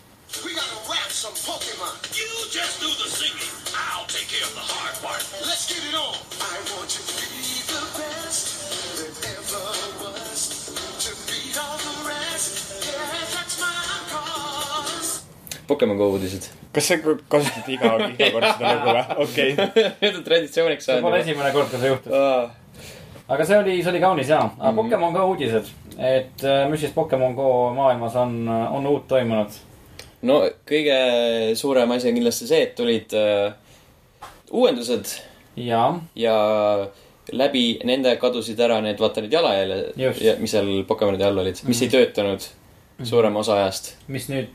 [SPEAKER 4] Pokemon
[SPEAKER 1] Go uudised.
[SPEAKER 3] kas sa kasutad iga, iga kord seda lugu või? okei okay..
[SPEAKER 1] Need on traditsiooniks
[SPEAKER 2] see pole
[SPEAKER 1] saanud.
[SPEAKER 2] esimene kord, kui see juhtus. aga see oli, see oli kaunis jaa. aga Pokemon Go uudised, et äh, mis siis Pokemon Go maailmas on, on uut toimunud?
[SPEAKER 1] no kõige suurem asi on kindlasti see, et tulid äh, uuendused
[SPEAKER 2] jaa,
[SPEAKER 1] ja läbi nende kadusid ära need, vaata need jalajäljed mis seal Pokemonide all olid, mis ei töötanud suurema osa ajast.
[SPEAKER 2] mis nüüd,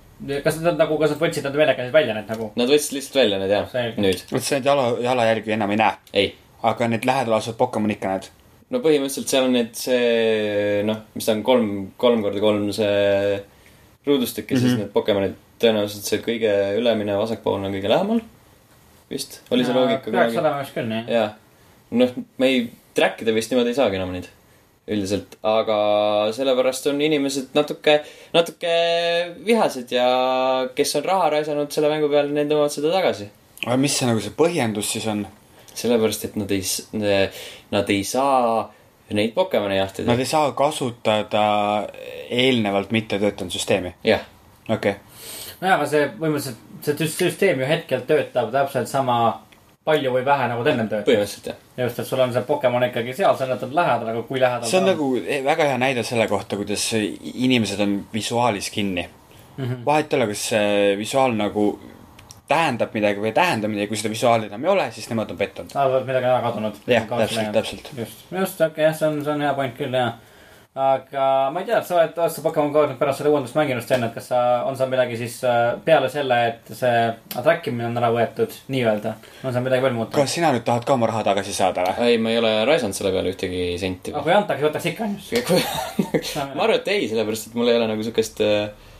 [SPEAKER 2] kas nad nagu, kas nad võtsid nad meelega siis välja need nagu?
[SPEAKER 1] Nad võtsid lihtsalt välja need jah, nüüd,
[SPEAKER 3] vot sa neid jala, jalajälgi enam ei näe.
[SPEAKER 1] ei
[SPEAKER 3] aga need lähedal asuvad Pokemon ikka näed.
[SPEAKER 1] no põhimõtteliselt seal on need see noh, mis ta on kolm, kolm korda kolm see ruudustik ja mm -hmm. siis need Pokemonid tõenäoliselt see kõige ülemine vasakpoolne on kõige lähemal. vist, oli see loogika
[SPEAKER 2] peaks olema vist küll, jah.
[SPEAKER 1] jaa, noh, me ei, track ida vist niimoodi ei saagi enam neid üldiselt, aga sellepärast on inimesed natuke, natuke vihased ja kes on raha raisanud selle mängu peale, need nõuavad seda tagasi.
[SPEAKER 3] aga mis see nagu see põhjendus siis on?
[SPEAKER 1] sellepärast, et nad ei, nad ei saa neid Pokemone jahtida
[SPEAKER 3] Nad. ei saa kasutada eelnevalt mitte töötanud süsteemi.
[SPEAKER 1] jah,
[SPEAKER 3] okei okay..
[SPEAKER 2] nojah, aga see põhimõtteliselt, see süst- süsteem ju hetkel töötab täpselt sama palju või vähe nagu ta ennem töötas.
[SPEAKER 1] põhimõtteliselt jah.
[SPEAKER 2] just, et sul on see Pokemon ikkagi seal, sa näitad lähedal, aga kui lähedal
[SPEAKER 3] see on nagu väga hea näide selle kohta, kuidas inimesed on visuaalis kinni mm. -hmm. vahet ei ole, kas see visuaal nagu tähendab midagi või ei tähenda midagi, kui seda visuaali enam ei ole, siis nemad on pettunud.
[SPEAKER 2] saavad midagi ära kadunud.
[SPEAKER 3] jah, täpselt, täpselt.
[SPEAKER 2] just, just, okei okay,, jah, see on, see on hea point küll, jah. Aga ma ei tea, sa oled, oled sa Pokemon Go'd nüüd pärast seda uuendust mänginud, Sten, et kas sa, on seal midagi siis äh, peale selle, et see track imine on ära võetud, nii-öelda, on seal midagi veel muutunud?
[SPEAKER 3] kas sina nüüd tahad ka oma raha tagasi saada või?
[SPEAKER 1] ei, ma ei ole raisanud selle peale ühtegi senti.
[SPEAKER 2] aga kui antaks, võtaks ikka, on ju.
[SPEAKER 1] ma arvan, et ei, sellepärast et mul ei ole nagu siukest äh,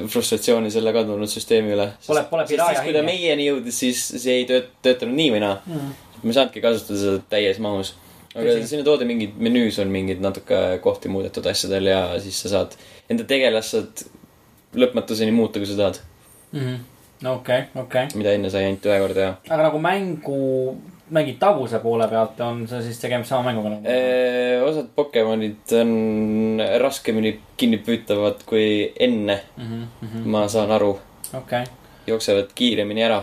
[SPEAKER 1] frustratsiooni selle kadunud süsteemi üle.
[SPEAKER 2] Pole- pole piraaja
[SPEAKER 1] siis, kui ta
[SPEAKER 2] hinge.
[SPEAKER 1] meieni jõudis, siis see ei tööt-, töötanud nii või naa mm.. ma ei saanudki kasutada seda täies mahus. Aga sinna toodi mingid, menüüs on mingid natuke kohti muudetud asjadel ja siis sa saad enda tegelast saad lõpmatuseni muuta, kui sa tahad.
[SPEAKER 2] okei, okei.
[SPEAKER 1] mida enne sai ainult ühe korda ja.
[SPEAKER 2] aga nagu mängu, mängitavuse poole pealt on see siis tegemist sama mänguga nagu?
[SPEAKER 1] osad Pokemonid on raskemini kinnipüütavad kui enne mm.
[SPEAKER 2] Mhm,
[SPEAKER 1] -hmm. ma saan aru,
[SPEAKER 2] okei.
[SPEAKER 1] jooksevad kiiremini ära.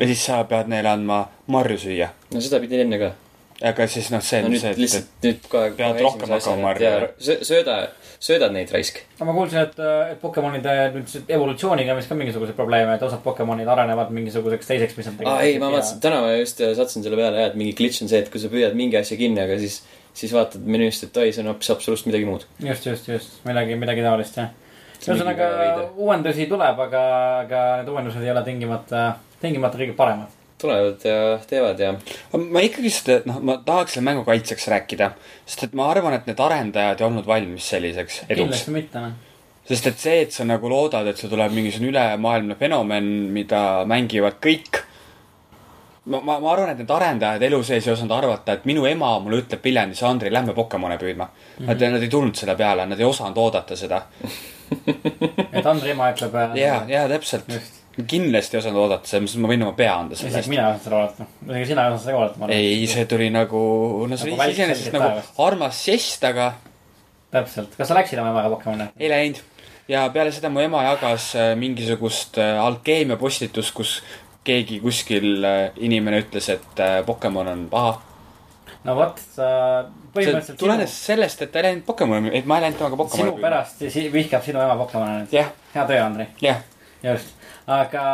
[SPEAKER 3] ja siis sa pead neile andma marju süüa.
[SPEAKER 1] no seda pidin enne ka.
[SPEAKER 3] Aga siis noh, see
[SPEAKER 1] no
[SPEAKER 3] on
[SPEAKER 1] nüüd
[SPEAKER 3] see, et,
[SPEAKER 1] lihtsalt nüüd kohe.
[SPEAKER 3] pead rohkem hakkama marjama.
[SPEAKER 1] sööda, söödad neid raisk.
[SPEAKER 2] aga ma kuulsin, et, et Pokemonide nüüd see evolutsiooniga on vist ka mingisuguseid probleeme, et osad Pokemonid arenevad mingisuguseks teiseks, mis nad
[SPEAKER 1] aa ei, ma vaatasin, täna ma just äh, sattusin selle peale ja, et mingi glitch on see, et kui sa püüad mingi asja kinni, aga siis, siis vaatad menüüst, et oi, see on hoopis absoluutselt midagi muud.
[SPEAKER 2] just, just, just midagi, midagi taolist jah.
[SPEAKER 1] See on mingi
[SPEAKER 2] ühesõnaga uuendusi tuleb, aga, aga need uuendused ei ole tingimata, tingimata kõige paremad.
[SPEAKER 1] Tulevad ja teevad ja.
[SPEAKER 3] ma ikkagi seda, noh, ma tahaks selle mängu kaitseks rääkida, sest et ma arvan, et need arendajad ei olnud valmis selliseks eduks.
[SPEAKER 2] kindlasti mitte noh.
[SPEAKER 3] sest et see, et sa nagu loodad, et see tuleb mingisugune ülemaailmne fenomen, mida mängivad kõik. ma, ma, ma arvan, et need arendajad elu sees ei osanud arvata, et minu ema mulle ütleb Viljandis, Andri, lähme Pokemone püüdma mm. -hmm. Nad, nad ei tulnud selle peale, nad ei osanud oodata seda.
[SPEAKER 2] et Andri ema ütleb.
[SPEAKER 3] ja, ja täpselt
[SPEAKER 2] Just..
[SPEAKER 3] Kindlasti ei osanud oodata, mõttes, et ma võin oma pea anda selle eest.
[SPEAKER 2] mina ei osanud seda oodata. isegi sina ei osanud seda oodata,
[SPEAKER 3] ei, see tuli nagu, no see
[SPEAKER 2] Nagu
[SPEAKER 3] oli iseenesest nagu armas žest, aga
[SPEAKER 2] täpselt. kas sa läksid oma emaga Pokemoni?
[SPEAKER 3] ei läinud. ja peale seda mu ema jagas äh, mingisugust äh, alkeemia postitust, kus keegi kuskil äh, inimene ütles, et Pokemon on paha.
[SPEAKER 2] no vot, sa põhimõtteliselt
[SPEAKER 3] tulenes sellest, et ta ei läinud Pokemoni, et ma ei läinud temaga
[SPEAKER 2] sinu,
[SPEAKER 3] Pokemoni
[SPEAKER 2] sinu. pärast vihkab sinu ema Pokemoni nüüd. hea töö, Andri.
[SPEAKER 3] jah.
[SPEAKER 2] just, aga,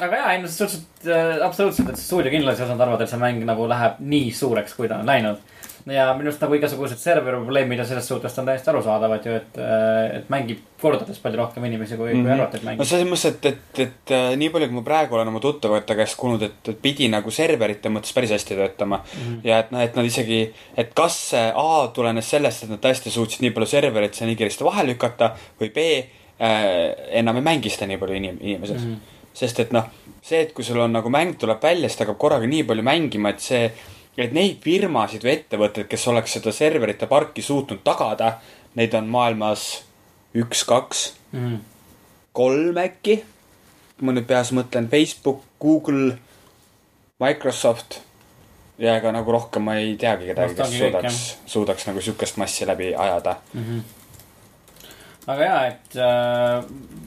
[SPEAKER 2] aga jaa, ilmselt suhteliselt äh, absoluutselt, et stuudio kindlasti ei osanud arvata, et see mäng nagu läheb nii suureks, kui ta on läinud. ja minu arust nagu igasugused serveri probleemid ja selles suhtes on täiesti arusaadavad ju, et, et mängib kordades palju rohkem inimesi, kui mm, -hmm. kui arvati, et
[SPEAKER 3] no
[SPEAKER 2] mängib.
[SPEAKER 3] selles mõttes, et, et, et äh, nii palju, kui ma praegu olen oma tuttavate käest kuulnud, et, et pidi nagu serverite mõttes päris hästi töötama mm. -hmm. ja et noh, et nad isegi, et kas see A tulenes sellest, et nad tõesti suutsid nii palju serverit seal nii kiiresti vahele lükata või B äh, enam ei mängi seda nii palju inim-, inimesed mm. -hmm. sest et noh, see, et kui sul on nagu mäng tuleb välja, siis ta hakkab korraga nii palju mängima, et see, et neid firmasid või ettevõtteid, kes oleks seda serverite parki suutnud tagada, neid on maailmas üks-kaks
[SPEAKER 2] Mhm.
[SPEAKER 3] kolm äkki. ma nüüd peas mõtlen, Facebook, Google, Microsoft. ja ega nagu rohkem ma ei teagi kedagi, kes suudaks, suudaks nagu sihukest massi läbi ajada.
[SPEAKER 2] Aga jaa, et äh,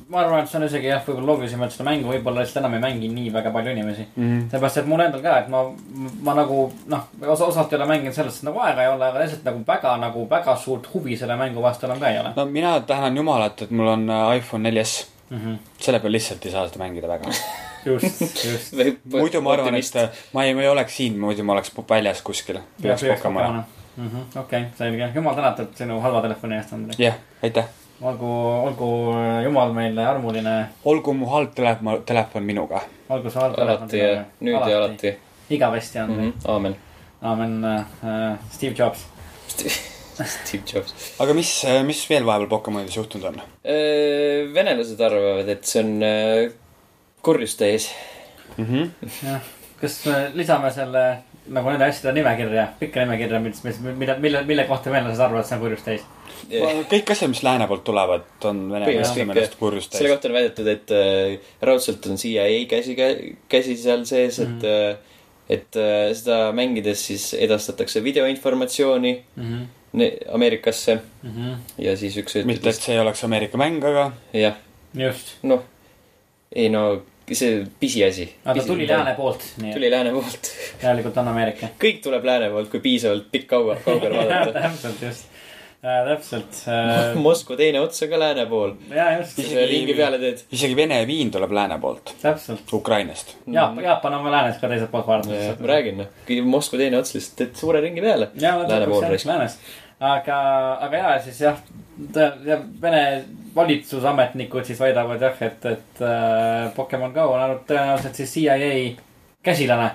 [SPEAKER 2] ma arvan, et see on isegi jah, võib-olla loogilisem, et seda mängu võib-olla lihtsalt enam ei mängi nii väga palju inimesi mm. -hmm. sellepärast, et mul endal ka, et ma, ma nagu noh, osa, osalt ei ole mänginud sellest, et nagu aega ei ole, aga lihtsalt nagu väga nagu väga suurt huvi selle mängu vastu enam ka ei ole
[SPEAKER 3] no mina tänan jumalat, et mul on äh, iPhone 4S.
[SPEAKER 2] mm. -hmm.
[SPEAKER 3] selle peal lihtsalt ei saa seda mängida väga. *laughs*
[SPEAKER 2] just, just.
[SPEAKER 3] muidu ma arvan, et ma ei, ma ei oleks siin, muidu ma oleks väljas kuskil. peaks Pokemoni.
[SPEAKER 2] okei, selge, jumal tänatud sinu halva telefoni eest, Andrei.
[SPEAKER 3] jah, aitäh.
[SPEAKER 2] olgu, olgu jumal meile armuline,
[SPEAKER 3] olgu mu halb telefon, telefon minuga.
[SPEAKER 2] olgu see halb telefon
[SPEAKER 1] alati ja nüüd ja alati.
[SPEAKER 2] igavesti, Andrei mm.
[SPEAKER 1] -hmm. aamen.
[SPEAKER 2] -hmm. aamen äh,, Steve Jobs. *laughs*
[SPEAKER 1] Steve Jobs.
[SPEAKER 3] aga mis, mis veel vahepeal Pokemonides juhtunud on?
[SPEAKER 1] venelased arvavad, et see on äh, kurjust täis.
[SPEAKER 2] jah, kas me lisame selle nagu nende asjade nimekirja, pikka nimekirja, mis, mis, mida, mille, mille kohta venelased arvavad, et see on kurjus täis.
[SPEAKER 3] Kõik asjad, mis lääne poolt tulevad, on vene meeste meelest kurjust
[SPEAKER 1] selle
[SPEAKER 3] täis.
[SPEAKER 1] kohta on väidetud, et äh, raudselt on CIA käsi, käsi seal sees, et mm, -hmm. et äh, seda mängides siis edastatakse videoinformatsiooni
[SPEAKER 2] Mhm.
[SPEAKER 1] ne- Ameerikasse ja siis üks
[SPEAKER 3] mitte, et see ei oleks Ameerika mäng, aga
[SPEAKER 1] jah,
[SPEAKER 2] just,
[SPEAKER 1] noh, ei no see pisiasi.
[SPEAKER 2] aga ta tuli lääne poolt,
[SPEAKER 1] tuli lääne poolt.
[SPEAKER 2] järelikult on Ameerika.
[SPEAKER 1] kõik tuleb lääne poolt, kui piisavalt pikk kaua, kaugele vaadata. *laughs*
[SPEAKER 2] täpselt, just äh,, täpselt äh. *laughs*
[SPEAKER 1] Moskva teine ots on ka lääne pool.
[SPEAKER 2] ja just,
[SPEAKER 1] kui sa ringi peale teed.
[SPEAKER 3] isegi Vene viin tuleb lääne poolt,
[SPEAKER 2] täpselt.
[SPEAKER 3] Ukrainast.
[SPEAKER 2] Jaapan, Jaapan on ka läänes ka teiselt poolt vaadates.
[SPEAKER 1] ma räägin, noh, kui Moskva teine ots lihtsalt teed suure ringi peale. lääne pool raisk.
[SPEAKER 2] läänes. aga, aga ja siis jah, Vene valitsusametnikud siis väidavad jah, et, et äh, Pokemon Go on ainult tõenäoliselt siis CIA käsilane.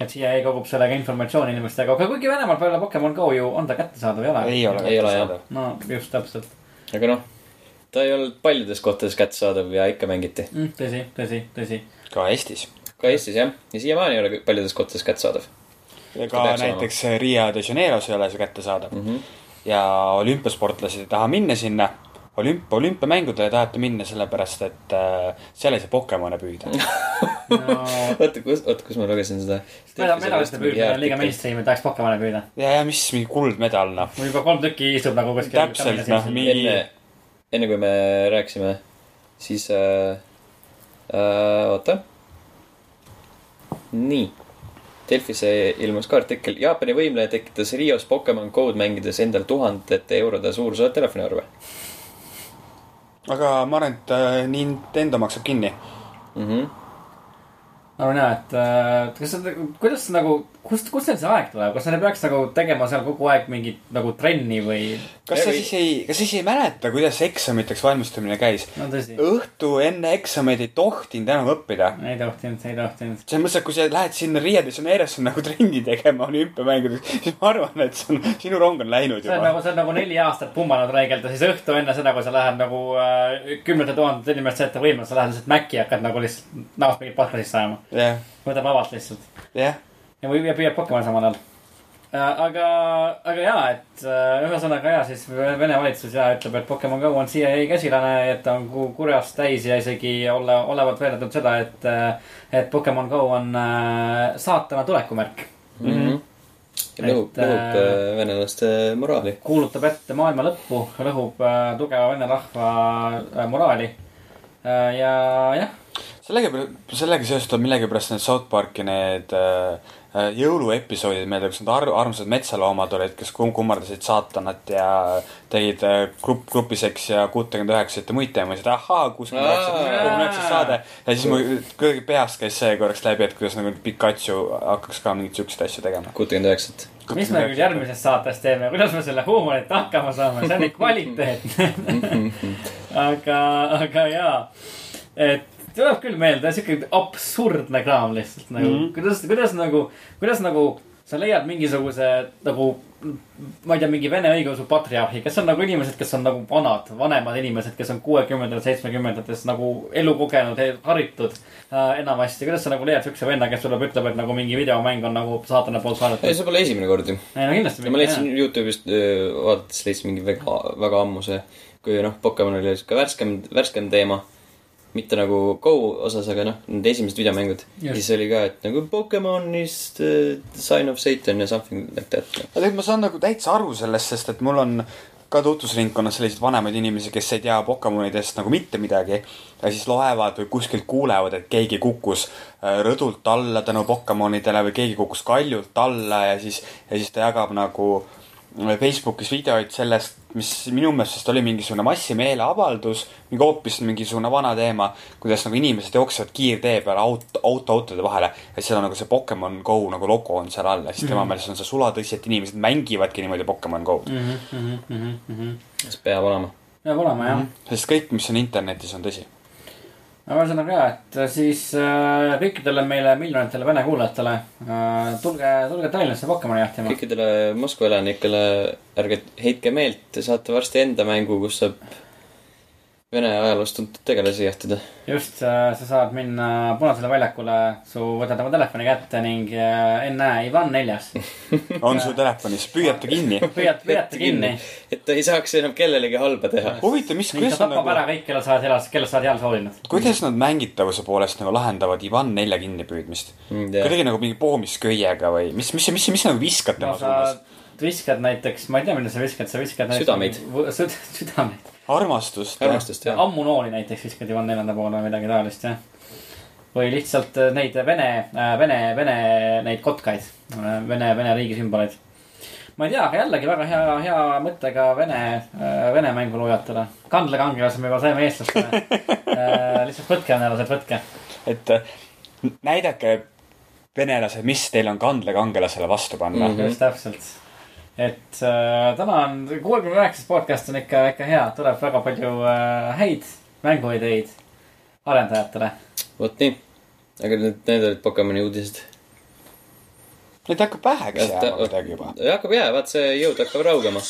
[SPEAKER 2] Et CIA kogub sellega informatsiooni inimestega, aga kuigi Venemaalt peale Pokemon Go ju on ta kättesaadav, ei ole?
[SPEAKER 3] ei ole
[SPEAKER 1] Ei ole,
[SPEAKER 3] kättesaadav.
[SPEAKER 2] no just täpselt
[SPEAKER 1] aga noh, ta ei olnud paljudes kohtades kättesaadav ja ikka mängiti.
[SPEAKER 2] mm,. tõsi, tõsi, tõsi.
[SPEAKER 3] ka Eestis.
[SPEAKER 1] ka Eestis jah, ja siiamaani ei ole paljudes kohtades kättesaadav
[SPEAKER 3] ka näiteks Rio de Janeiros ei ole see kättesaadav
[SPEAKER 1] mm. -hmm.
[SPEAKER 3] ja olümpiasportlased ei taha minna sinna. olümp-, olümpiamängudele ei taheta minna sellepärast, et äh, seal ei saa Pokemone püüda. *laughs*
[SPEAKER 2] no
[SPEAKER 1] oota, kus, oota, kus ma lugesin seda.
[SPEAKER 2] medalite püüdmine on liiga mainstream, et tahaks Pokemoni püüda.
[SPEAKER 3] ja, ja mis mingi kuldmedal noh.
[SPEAKER 2] mul juba kolm tükki istub nagu kuskil.
[SPEAKER 3] Täpselt, noh, mingi-
[SPEAKER 1] enne, enne kui me rääkisime, siis äh, äh, oota. nii. Delfisse ilmus ka artikkel, Jaapani võimleja tekitas Rios Pokemon Go'd mängides endal tuhandete eurode suuruse telefoniarve
[SPEAKER 3] aga ma arvan, et äh, Nintendo maksab kinni.
[SPEAKER 1] mm. -hmm.
[SPEAKER 2] arvan ja, et kas see, kuidas nagu kust, kust neil see aeg tuleb, kas nad ei peaks nagu tegema seal kogu aeg mingit nagu trenni või?
[SPEAKER 3] kas sa siis ei, kas sa siis ei mäleta, kuidas eksamiteks valmistumine käis?
[SPEAKER 2] no
[SPEAKER 3] õhtu enne eksameid ei tohtinud enam õppida.
[SPEAKER 2] ei tohtinud, ei tohtinud.
[SPEAKER 3] selles mõttes, et kui sa lähed sinna Rio de Janeirosse nagu trenni tegema *laughs* olümpiamängudeks, siis ma arvan, et see on, sinu rong on läinud
[SPEAKER 2] sa oled
[SPEAKER 3] juba.
[SPEAKER 2] nagu, sa oled nagu neli aastat pummanud räigelt ja siis õhtu enne seda, kui sa lähed nagu äh, kümnete tuhandete inimeste ette võimle, sa lähed lihtsalt mäkki ja hakkad nagu lihtsalt näost mingit pahka sisse ajama.
[SPEAKER 3] jah,
[SPEAKER 2] võtab lavalt lihtsalt
[SPEAKER 3] jah.
[SPEAKER 2] Ja või ja püüab Pokemoni samal ajal. aga, aga jaa, et äh, ühesõnaga ja siis Vene valitsus ja ütleb, et Pokemon Go on CIA käsilane, et ta on ku- kurjast täis ja isegi ole, olevat veedetud seda, et, et Pokemon Go on äh, saatana tulekumärk.
[SPEAKER 1] mm. -hmm. ja lõhub, lõhub
[SPEAKER 2] äh,
[SPEAKER 1] äh, venelaste moraali.
[SPEAKER 2] kuulutab ette maailma lõppu, lõhub äh, tugeva vene rahva äh, moraali äh,. ja jah,
[SPEAKER 3] sellega, sellega seoses tuleb millegipärast need South Park'i need äh, äh, jõuluepisoodid meelde, kus need ar-, armsad metsaloomad olid, kes kum- kummardasid saatanat ja tegid äh, grupp, grupiseksi ja kuutekümmend üheksat ja muid teemasid. ahaa, kuuskümmend üheksa,
[SPEAKER 1] Aa.
[SPEAKER 3] kuuekümne üheksas saade. ja siis mul kuidagi peast käis see korraks läbi, et kuidas nagu Pikachu hakkaks ka mingeid siukseid asju tegema.
[SPEAKER 1] kuutekümmend üheksat.
[SPEAKER 2] mis me nüüd järgmises saates teeme, kuidas me selle huumorit hakkama saame, see on nii kvaliteetne. *laughs* aga, aga jaa, et tuleb küll meelde siuke absurdne kraam lihtsalt nagu mm, -hmm. kuidas, kuidas nagu, kuidas nagu sa leiad mingisuguse nagu, ma ei tea, mingi vene õigeusu patriarhi, kes on nagu inimesed, kes on nagu vanad, vanemad inimesed, kes on kuuekümnendatel, seitsmekümnendates nagu elu kogenud, haritud äh, enamasti. kuidas sa nagu leiad siukse venna, kes tuleb, ütleb, et nagu mingi videomäng on nagu saatana poolt
[SPEAKER 1] ei,
[SPEAKER 2] saadetud?
[SPEAKER 1] see pole esimene kord ju.
[SPEAKER 2] ei no kindlasti
[SPEAKER 1] ma leidsin Youtube'ist öö, vaadates leidsin mingi väga, väga ammuse, kui noh, Pokemon oli sihuke värskem, värskem teema. Mitte nagu Go osas, aga noh, need esimesed videomängud.
[SPEAKER 2] Just.
[SPEAKER 1] siis oli ka, et nagu Pokemon is the sign of Satan ja something like that.
[SPEAKER 3] aga tegelikult ma saan nagu täitsa aru sellest, sest et mul on ka tutvusringkonnas selliseid vanemaid inimesi, kes ei tea Pokemonidest nagu mitte midagi. ja siis loevad või kuskilt kuulevad, et keegi kukkus äh, rõdult alla tänu Pokemonidele või keegi kukkus kaljult alla ja siis, ja siis ta jagab nagu äh, Facebookis videoid sellest, mis minu meelest vist oli mingisugune massimeeleavaldus, mingi hoopis mingisugune vana teema, kuidas nagu inimesed jooksevad kiirtee peal auto, autoautode vahele ja seal on nagu see Pokemon Go nagu logo on seal all ja siis tema meelest on see sulatõsi, et inimesed mängivadki niimoodi Pokemon Go'd mm.
[SPEAKER 2] Mhm.
[SPEAKER 1] see peab olema.
[SPEAKER 2] peab olema jah.
[SPEAKER 3] sest kõik, mis on internetis, on tõsi.
[SPEAKER 2] Aga ühesõnaga ja, et siis äh, kõikidele meile miljonitele vene kuulajatele äh, tulge, tulge Tallinnasse Pokemoni jahtima.
[SPEAKER 1] kõikidele Moskva elanikele ärge heitke meelt, te saate varsti enda mängu, kus saab Vene ajaloost tuntud tegelasi jahtida.
[SPEAKER 2] just äh,, sa saad minna Punasele väljakule, su võtad oma telefoni kätte ning äh, ennäe, Ivan neljas. *laughs*
[SPEAKER 3] on sul telefonis, püüad ta kinni. *laughs*
[SPEAKER 2] püüad, püüad ta kinni.
[SPEAKER 1] et ta ei saaks enam kellelegi halba teha.
[SPEAKER 3] huvitav, mis,
[SPEAKER 2] ta
[SPEAKER 3] kuidas nad
[SPEAKER 2] tapab ära
[SPEAKER 3] nagu,
[SPEAKER 2] kõik, kelle sa oled heas, kelle sa oled heal soovinud.
[SPEAKER 3] kuidas nad mängitavuse poolest nagu lahendavad Ivan nelja kinnipüüdmist?
[SPEAKER 1] Mm,
[SPEAKER 3] kuidagi nagu mingi poomisköiega või mis, mis, mis, mis sa nagu viskad
[SPEAKER 2] no
[SPEAKER 3] tema
[SPEAKER 2] sa
[SPEAKER 3] suunas?
[SPEAKER 2] Viskad näiteks, ma ei tea, mida sa viskad, sa viskad.
[SPEAKER 1] Südameid.. *laughs*
[SPEAKER 2] südameid.
[SPEAKER 3] armastust.
[SPEAKER 1] armastust jah.
[SPEAKER 2] ammu nooli näiteks viskad Ivan neljanda poole või midagi taolist, jah. või lihtsalt äh, neid vene, vene, vene neid kotkaid, vene, vene riigi sümboleid. ma ei tea, aga jällegi väga hea, hea mõttega vene, vene mänguloojatele. kandlekangelase me juba saime eestlastele. *laughs* lihtsalt võtke, venelased, võtke.
[SPEAKER 3] et äh, näidake, venelased, mis teil on kandlekangelasele vastu panna mm. -hmm.
[SPEAKER 2] just täpselt. Et äh, täna on, kuuekümne üheksas podcast on ikka, ikka hea, tuleb väga palju äh, häid mänguideid arendajatele.
[SPEAKER 1] vot nii. aga need, need olid Pokemoni uudised.
[SPEAKER 3] Neid hakkab väheks jääma kuidagi juba.
[SPEAKER 1] hakkab jää, vaat see jõud hakkab raugema.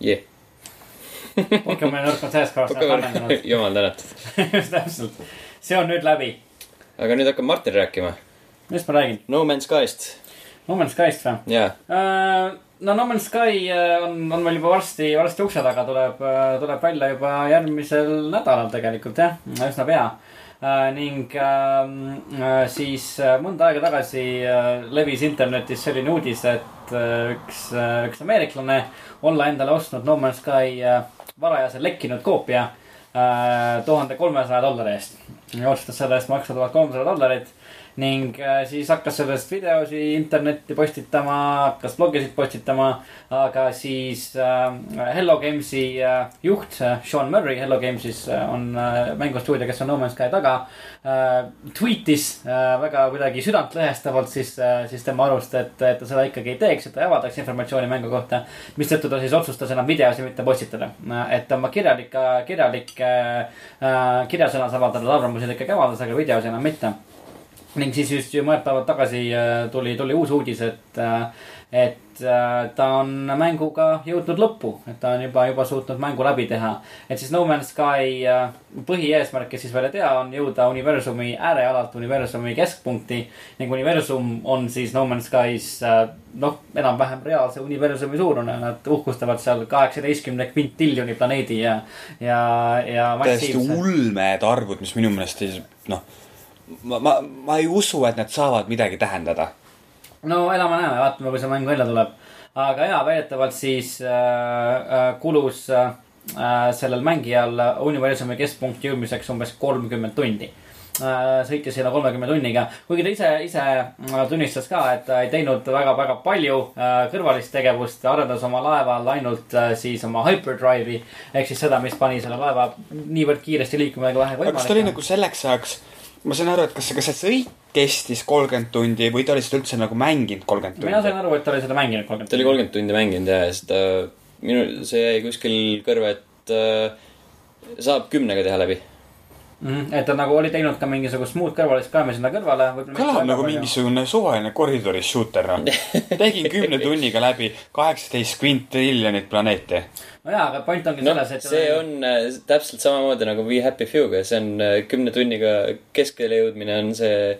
[SPEAKER 1] jah,
[SPEAKER 2] Pokemoni nõrk on sellest kohast ära kannatanud.
[SPEAKER 1] jumal tänatud. *laughs*
[SPEAKER 2] just täpselt, see on nüüd läbi.
[SPEAKER 1] aga nüüd hakkab Martin rääkima.
[SPEAKER 2] millest ma räägin?
[SPEAKER 1] No Man's Skyst.
[SPEAKER 2] No Man's Skyst või?
[SPEAKER 1] jaa,
[SPEAKER 2] no No Man's Sky äh, on, on meil juba varsti, varsti ukse taga tuleb, tuleb välja juba järgmisel nädalal tegelikult jah, üsna pea. ning ähm, äh, siis äh, mõnda aega tagasi äh, levis internetis selline uudis, et äh, üks, üks ameeriklane olla endale ostnud No Man's Sky äh, varajase lekkinud koopia tuhande kolmesaja dollari eest. otsustas selle eest maksta tuhat kolmsada dollarit ning äh, siis hakkas sellest videosi internetti postitama, hakkas blogisid postitama. aga siis äh, Hello Games'i äh, juht Sean Murray Hello Games'is on mängustuudio, kes on No Man's Sky taga tweetis väga kuidagi südantlõhestavalt siis siis tema arust, et, et ta seda ikkagi ei teeks, et ta ei avaldaks informatsiooni mängu kohta. mistõttu ta siis otsustas enam videosi mitte postitada, et oma kirjalik, kirjalik kirjasõnas avaldada arvamusi ta ikkagi avaldas, aga videos enam mitte ning siis just ju mõned päevad tagasi äh, tuli, tuli uus uudis, et, et äh, ta on mänguga jõudnud lõppu, et ta on juba, juba suutnud mängu läbi teha. et siis No Man's Sky äh, põhieesmärk, kes siis veel ei tea, on jõuda universumi äärealalt universumi keskpunkti. ning universum on siis No Man's Sky's äh, noh, enam-vähem reaalse universumi suurune, nad uhkustavad seal kaheksateistkümne kvintiljoni planeedi ja, ja, ja.
[SPEAKER 3] täiesti ulmed arvud, mis minu meelest ei, noh, ma, ma, ma ei usu, et need saavad midagi tähendada.
[SPEAKER 2] no elame-näeme, vaatame, kui see mäng välja tuleb. aga jaa, väidetavalt siis äh, äh, kulus äh, sellel mängijal universumi keskpunkti jõudmiseks umbes kolmkümmend tundi äh,. sõitis sinna kolmekümne tunniga, kuigi ta ise, ise äh, tunnistas ka, et ta ei teinud väga-väga palju äh, kõrvalist tegevust, arendas oma laeval ainult äh, siis oma hyperdrive'i. ehk siis seda, mis pani selle laeva niivõrd kiiresti liikuma kui vähegi
[SPEAKER 3] aga kas ta oli
[SPEAKER 2] võimalik.
[SPEAKER 3] nagu selleks ajaks, ma sain aru, et kas, kas see sõit kestis kolmkümmend tundi või ta oli seda üldse nagu mänginud kolmkümmend
[SPEAKER 2] mina sain
[SPEAKER 3] tundi?
[SPEAKER 2] aru, et ta oli seda mänginud kolmkümmend
[SPEAKER 1] ta oli kolmkümmend tundi mänginud ja, ja siis ta, minu, see jäi kuskil kõrva, et äh, saab kümnega teha läbi.
[SPEAKER 2] mm. -hmm. et ta nagu oli teinud ka mingisugust muud kõrvalist ka sinna kõrvale.
[SPEAKER 3] kõlab nagu. mingisugune suvaline koridoris shooter, noh. tegin kümne tunniga läbi kaheksateist kvintriljonit planeeti.
[SPEAKER 2] No jaa, aga point ongi
[SPEAKER 1] noh
[SPEAKER 2] selles, et.
[SPEAKER 1] see on äh, täpselt samamoodi nagu We Happy Few'ga, see on äh, kümne tunniga keskele jõudmine on see,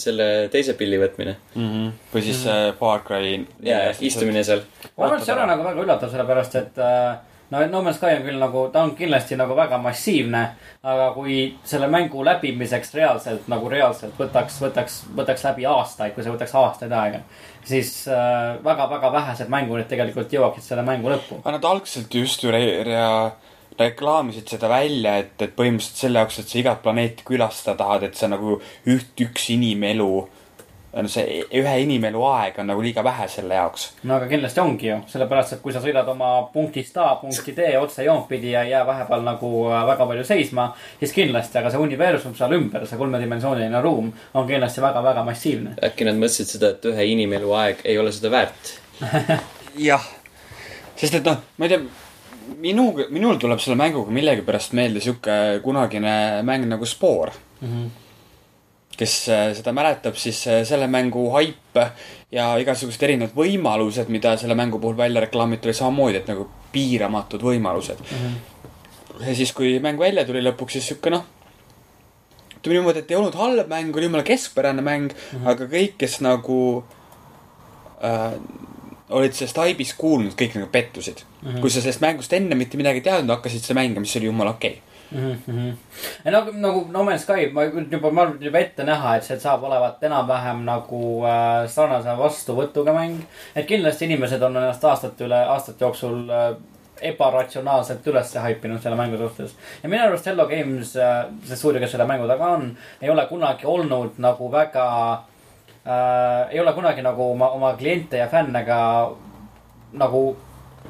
[SPEAKER 1] selle teise pilli võtmine
[SPEAKER 3] või siis mm -hmm. Far Cry.
[SPEAKER 1] ja istumine seal.
[SPEAKER 2] ma arvan, et see ei ole nagu väga üllatav, sellepärast et äh, no No Man's Sky on küll nagu, ta on kindlasti nagu väga massiivne. aga kui selle mängu läbimiseks reaalselt nagu reaalselt võtaks, võtaks, võtaks läbi aastaid, kui see võtaks aastaid aega. Siis äh, väga-väga vähesed mängurid tegelikult jõuaksid selle mängu lõppu.
[SPEAKER 3] aga nad algselt just ju re-, rea-, reklaamisid seda välja, et, et põhimõtteliselt selle jaoks, et sa igat planeeti külastada tahad, et sa nagu üht, üks inimelu, no see ühe inimelu aeg on nagu liiga vähe selle jaoks.
[SPEAKER 2] no aga kindlasti ongi ju, sellepärast et kui sa sõidad oma punktist A punkti D otse joont pidi ja ei jää vahepeal nagu äh, väga palju seisma, siis kindlasti, aga see universum seal ümber, see kolmedimensiooniline ruum on kindlasti väga-väga massiivne.
[SPEAKER 1] äkki nad mõtlesid seda, et ühe inimelu aeg ei ole seda väärt. *laughs*
[SPEAKER 3] jah, sest et noh, ma ei tea, minu, minul tuleb selle mänguga millegipärast meelde sihuke kunagine mäng nagu Spoor mm. -hmm. Kes äh, seda mäletab, siis äh, selle mängu haip ja igasugused erinevad võimalused, mida selle mängu puhul välja reklaamiti, oli samamoodi, et nagu piiramatud võimalused mm. -hmm. ja siis, kui mäng välja tuli lõpuks, siis sihuke noh, ütleme niimoodi, et ei olnud halb mäng, oli jumala keskpärane mäng mm, -hmm. aga kõik, kes nagu äh, olid sellest haibist kuulnud, kõik nagu pettusid mm. -hmm. kui sa sellest mängust enne mitte midagi ei teadnud, hakkasid seda mängima, siis oli jumala okei okay..
[SPEAKER 2] Ei no nagu No Man's Sky, ma juba, ma arvan, juba ette näha, et see saab olevat enam-vähem nagu äh, sarnase vastuvõtuga mäng. et kindlasti inimesed on ennast aastate üle, aastate jooksul äh, ebaratsionaalselt üles haipinud selle mängu suhtes. ja minu arust Hello Games, see stuudio, kes selle mängu taga on, ei ole kunagi olnud nagu väga äh,, ei ole kunagi nagu oma, oma kliente ja fänne ka nagu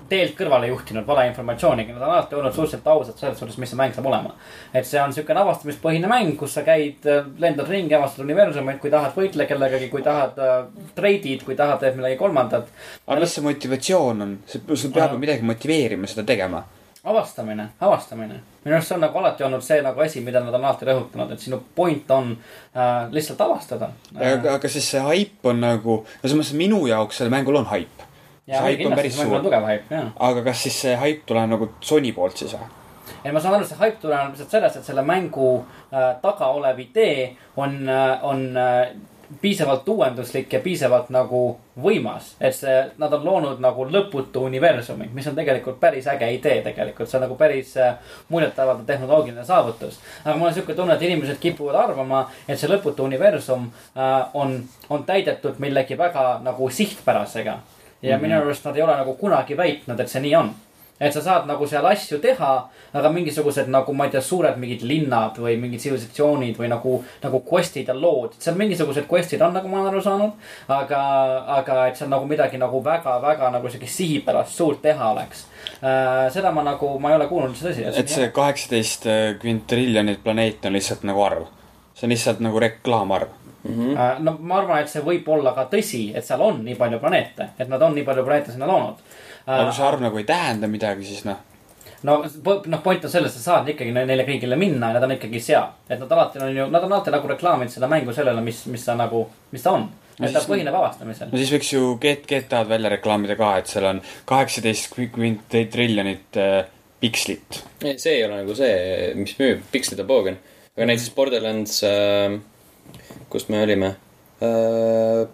[SPEAKER 2] teelt kõrvale juhtinud valeinformatsiooniga, nad on alati olnud suhteliselt ausad selles suhtes, mis see mäng saab olema. et see on siukene avastamispõhine mäng, kus sa käid, lendad ringi, avastad universumit, kui tahad, võitle kellegagi, kui tahad äh,, treidid, kui tahad, teed midagi kolmandat.
[SPEAKER 3] aga mis see motivatsioon on? sul peab ju midagi motiveerima seda tegema.
[SPEAKER 2] avastamine, avastamine. minu arust see on nagu alati olnud see nagu asi, mida nad on alati rõhutanud, et sinu point on äh, lihtsalt avastada.
[SPEAKER 3] aga, aga siis see haip on nagu, no selles mõttes, minu jaoks sellel mängul on haip. See
[SPEAKER 2] ja
[SPEAKER 3] haip on päris suur.
[SPEAKER 2] haip,
[SPEAKER 3] aga kas siis see haip tuleb nagu Sony poolt siis või?
[SPEAKER 2] ei, ma saan aru, see hype tuleneb lihtsalt sellest, et selle mängu äh, taga olev idee on äh,, on äh, piisavalt uuenduslik ja piisavalt nagu võimas. et see, nad on loonud nagu lõputu universumi, mis on tegelikult päris äge idee tegelikult, see on nagu päris äh, muljetavaldav tehnoloogiline saavutus. aga mul on sihuke tunne, et inimesed kipuvad arvama, et see lõputu universum äh, on, on täidetud millegi väga nagu sihtpärasega. Ja mm -hmm. minu arust nad ei ole nagu kunagi väitnud, et see nii on et sa saad nagu seal asju teha, aga mingisugused nagu ma ei tea, suured mingid linnad või mingid tsivilisatsioonid või nagu, nagu quest'id ja lood. seal mingisugused quest'id on, nagu ma olen aru saanud. aga, aga et seal nagu midagi nagu väga-väga nagu siukest sihipärast suurt teha oleks äh,. seda ma nagu, ma ei ole kuulnud, see tõsi.
[SPEAKER 3] et see kaheksateist kvintriljonit planeet on lihtsalt nagu arv. see on lihtsalt nagu reklaamarv.
[SPEAKER 2] Äh, no ma arvan, et see võib olla ka tõsi, et seal on nii palju planeete, et nad on nii palju planeete sinna loonud.
[SPEAKER 3] aga kui see arv nagu ei tähenda midagi, siis noh.
[SPEAKER 2] no noh, point on selles, et sa saad ikkagi ne- neile kõigile minna ja nad on ikkagi seal. et nad alati on ju, nad on alati nagu reklaaminud seda mängu sellele, mis, mis ta nagu, mis ta on.
[SPEAKER 3] No
[SPEAKER 2] et ta põhineb avastamisel
[SPEAKER 3] no. siis võiks ju Get-, GTA-d välja reklaamida ka, et seal on kaheksateist kvintriljonit äh, pikslit.
[SPEAKER 1] see ei ole nagu see, mis müüb, pikslid on poogen. aga näiteks Borderlands äh,, kus me olime äh,.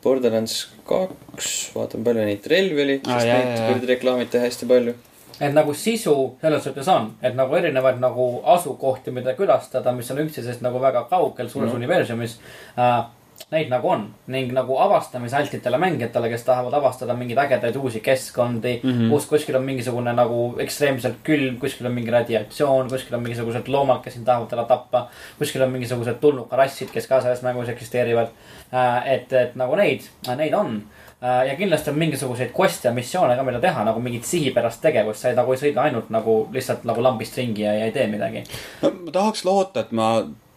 [SPEAKER 1] Borderlands kaks, vaatan palju neid relvi oli,
[SPEAKER 3] Aa,
[SPEAKER 1] sest
[SPEAKER 3] jaa,
[SPEAKER 1] neid
[SPEAKER 3] jaa, jaa.
[SPEAKER 1] kuradi reklaamiti hästi palju.
[SPEAKER 2] et nagu sisu selles suhtes on, et nagu erinevaid nagu asukohti, mida külastada, mis on üksteisest nagu väga kaugel suures mm. universumis äh,. Neid nagu on ning nagu avastamisaltitele mängijatele, kes tahavad avastada mingeid ägedaid uusi keskkondi mm, -hmm. kus kuskil on mingisugune nagu ekstreemselt külm, kuskil on mingi radiatsioon, kuskil on mingisugused loomad, kes sind tahavad ära tappa. kuskil on mingisugused tulnukarassid, kes ka selles mängus eksisteerivad äh,. et, et nagu neid, neid on Äh, ja kindlasti on mingisuguseid quest'e ja missioone ka, mida teha nagu mingit sihipärast tegevust, sa ei nagu ei sõida ainult nagu lihtsalt nagu lambist ringi ja, ja ei tee midagi.
[SPEAKER 3] no ma tahaks loota, et ma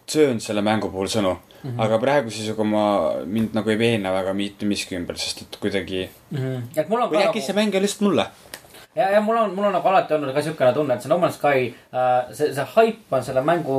[SPEAKER 3] söön selle mängu puhul sõnu mm. -hmm. aga praeguse seisuga ma, mind nagu ei veena väga mitte miski ümber, sest et kuidagi.
[SPEAKER 2] mul on
[SPEAKER 3] või äkki see mäng on lihtsalt mulle.
[SPEAKER 2] ja, ja mul on, mul on nagu alati olnud ka siukene tunne, et see No Man's Sky äh,, see, see haip on selle mängu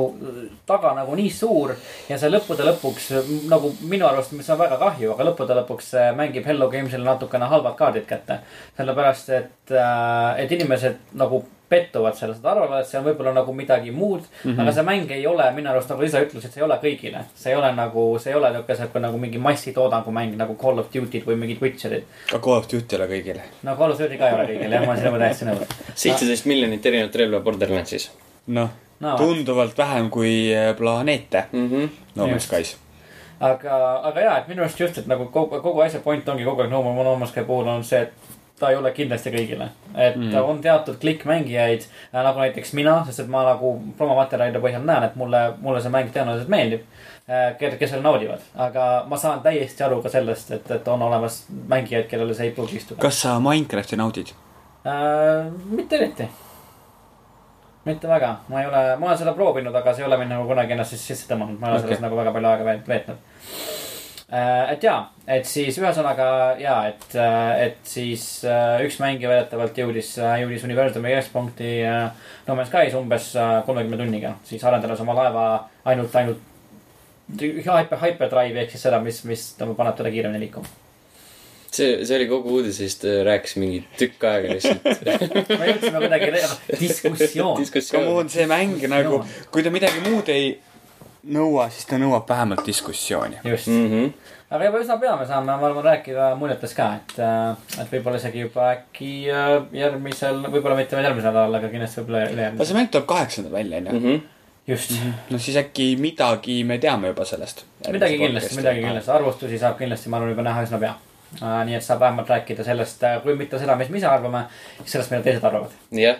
[SPEAKER 2] taga nagu nii suur. ja see lõppude lõpuks äh, nagu minu arust, mis on väga kahju, aga lõppude lõpuks mängib Hello Games'ile natukene halvad kaardid kätte. sellepärast, et äh,, et inimesed nagu pettuvad selles, nad arvavad, et see on võib-olla nagu midagi muud mm. -hmm. aga see mäng ei ole minu arust, nagu sa ütlesid, see ei ole kõigile. see ei ole nagu, see ei ole niisugune nagu mingi massitoodangu mäng nagu Call of Duty'd või mingid Witcher'id.
[SPEAKER 3] ka Call of Duty ei ole kõigile.
[SPEAKER 2] no Call of Duty ka ei ole kõigil jah, ma olen sinuga täiesti nõus.
[SPEAKER 1] seitseteist miljonit erinevat relva Borderlandsis
[SPEAKER 3] noh
[SPEAKER 2] No,
[SPEAKER 3] no,, tunduvalt vähem kui äh, planeete
[SPEAKER 1] mm. -hmm.
[SPEAKER 3] No Man's. Skys.
[SPEAKER 2] aga, aga ja, et minu arust just, et nagu kogu, kogu asja point ongi kogu aeg No More Sky puhul on see, et ta ei ole kindlasti kõigile. et mm. on teatud klikkmängijaid äh, nagu näiteks mina, sest et ma nagu promomaterjalide põhjal näen, et mulle, mulle see mäng tõenäoliselt meeldib. kes selle naudivad, aga ma saan täiesti aru ka sellest, et, et on olemas mängijaid, kellele see ei pruugi istuda.
[SPEAKER 3] kas sa Minecrafti naudid?
[SPEAKER 2] Äh, mitte eriti. mitte väga, ma ei ole, ma olen seda proovinud, aga see ei ole mind nagu kunagi ennast sisse tõmmanud, ma ei ole
[SPEAKER 3] Okei.
[SPEAKER 2] selles nagu väga palju aega veet- veetnud. Et ja, et siis ühesõnaga ja, et, et siis äh, üks mängija väidetavalt jõudis, jõudis universumi keskpunkti äh, No Man's Sky's umbes äh, kolmekümne tunniga, siis arendades oma laeva ainult, ainult hyper, hyperdrive'i ehk siis seda, mis, mis nagu paneb teda kiiremini liikuma.
[SPEAKER 1] see, see oli kogu uudis, siis ta rääkis mingi tükk aega lihtsalt. *laughs*
[SPEAKER 2] me jõudsime kuidagi, diskussioon.
[SPEAKER 3] Come on, see mäng nagu, kui ta midagi muud ei nõua, siis ta nõuab vähemalt diskussiooni.
[SPEAKER 2] just
[SPEAKER 1] Mm -hmm.
[SPEAKER 2] aga juba üsna pea me saame, ma arvan, rääkida muljetest ka, et, et võib-olla isegi juba äkki äh, järgmisel, võib-olla mitte veel järgmisel nädalal, aga kindlasti võib-olla ülejärgmisel.
[SPEAKER 3] see mäng tuleb kaheksandal välja, onju.
[SPEAKER 1] Mm -hmm.
[SPEAKER 2] just,
[SPEAKER 3] no siis äkki midagi me teame juba sellest.
[SPEAKER 2] midagi kindlasti, midagi. kindlasti, arvustusi saab kindlasti, ma arvan, juba näha üsna pea. nii et saab vähemalt rääkida sellest, kui mitte seda, mis me ise arvame, siis sellest, mida teised arvavad.
[SPEAKER 1] jah,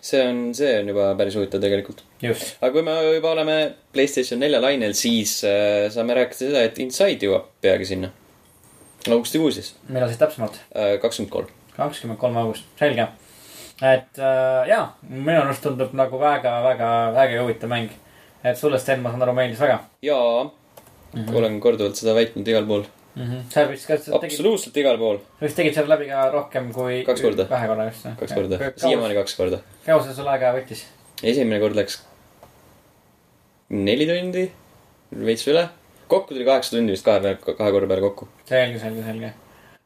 [SPEAKER 1] see on, see on juba päris huvitav tegelikult. aga kui me juba oleme Playstation nelja lainel, siis äh, saame rääkida seda, et Inside jõuab peagi sinna. augustikuus siis,
[SPEAKER 2] millal siis täpsemalt?
[SPEAKER 1] kakskümmend kolm.
[SPEAKER 2] kakskümmend kolm august, selge. et äh, jaa, minu arust tundub nagu väga-väga äge ja huvitav mäng. et sulle, Sten, ma saan aru, meeldis väga
[SPEAKER 1] jaa mm. -hmm. olen korduvalt seda väitnud igal pool.
[SPEAKER 2] mm. -hmm. sa vist, kas sa tegid,
[SPEAKER 1] absoluutselt igal pool,
[SPEAKER 2] sa vist tegid selle läbi ka rohkem kui.
[SPEAKER 1] Kaks korda.
[SPEAKER 2] vähe korra just.
[SPEAKER 1] kaks korda, siiamaani kaks korda.
[SPEAKER 2] kaua see sul aega võttis?
[SPEAKER 1] esimene kord läks neli tundi, veits üle. kokku tuli kaheksa tundi vist kahe peale, kahe korra peale kokku.
[SPEAKER 2] selge, selge, selge.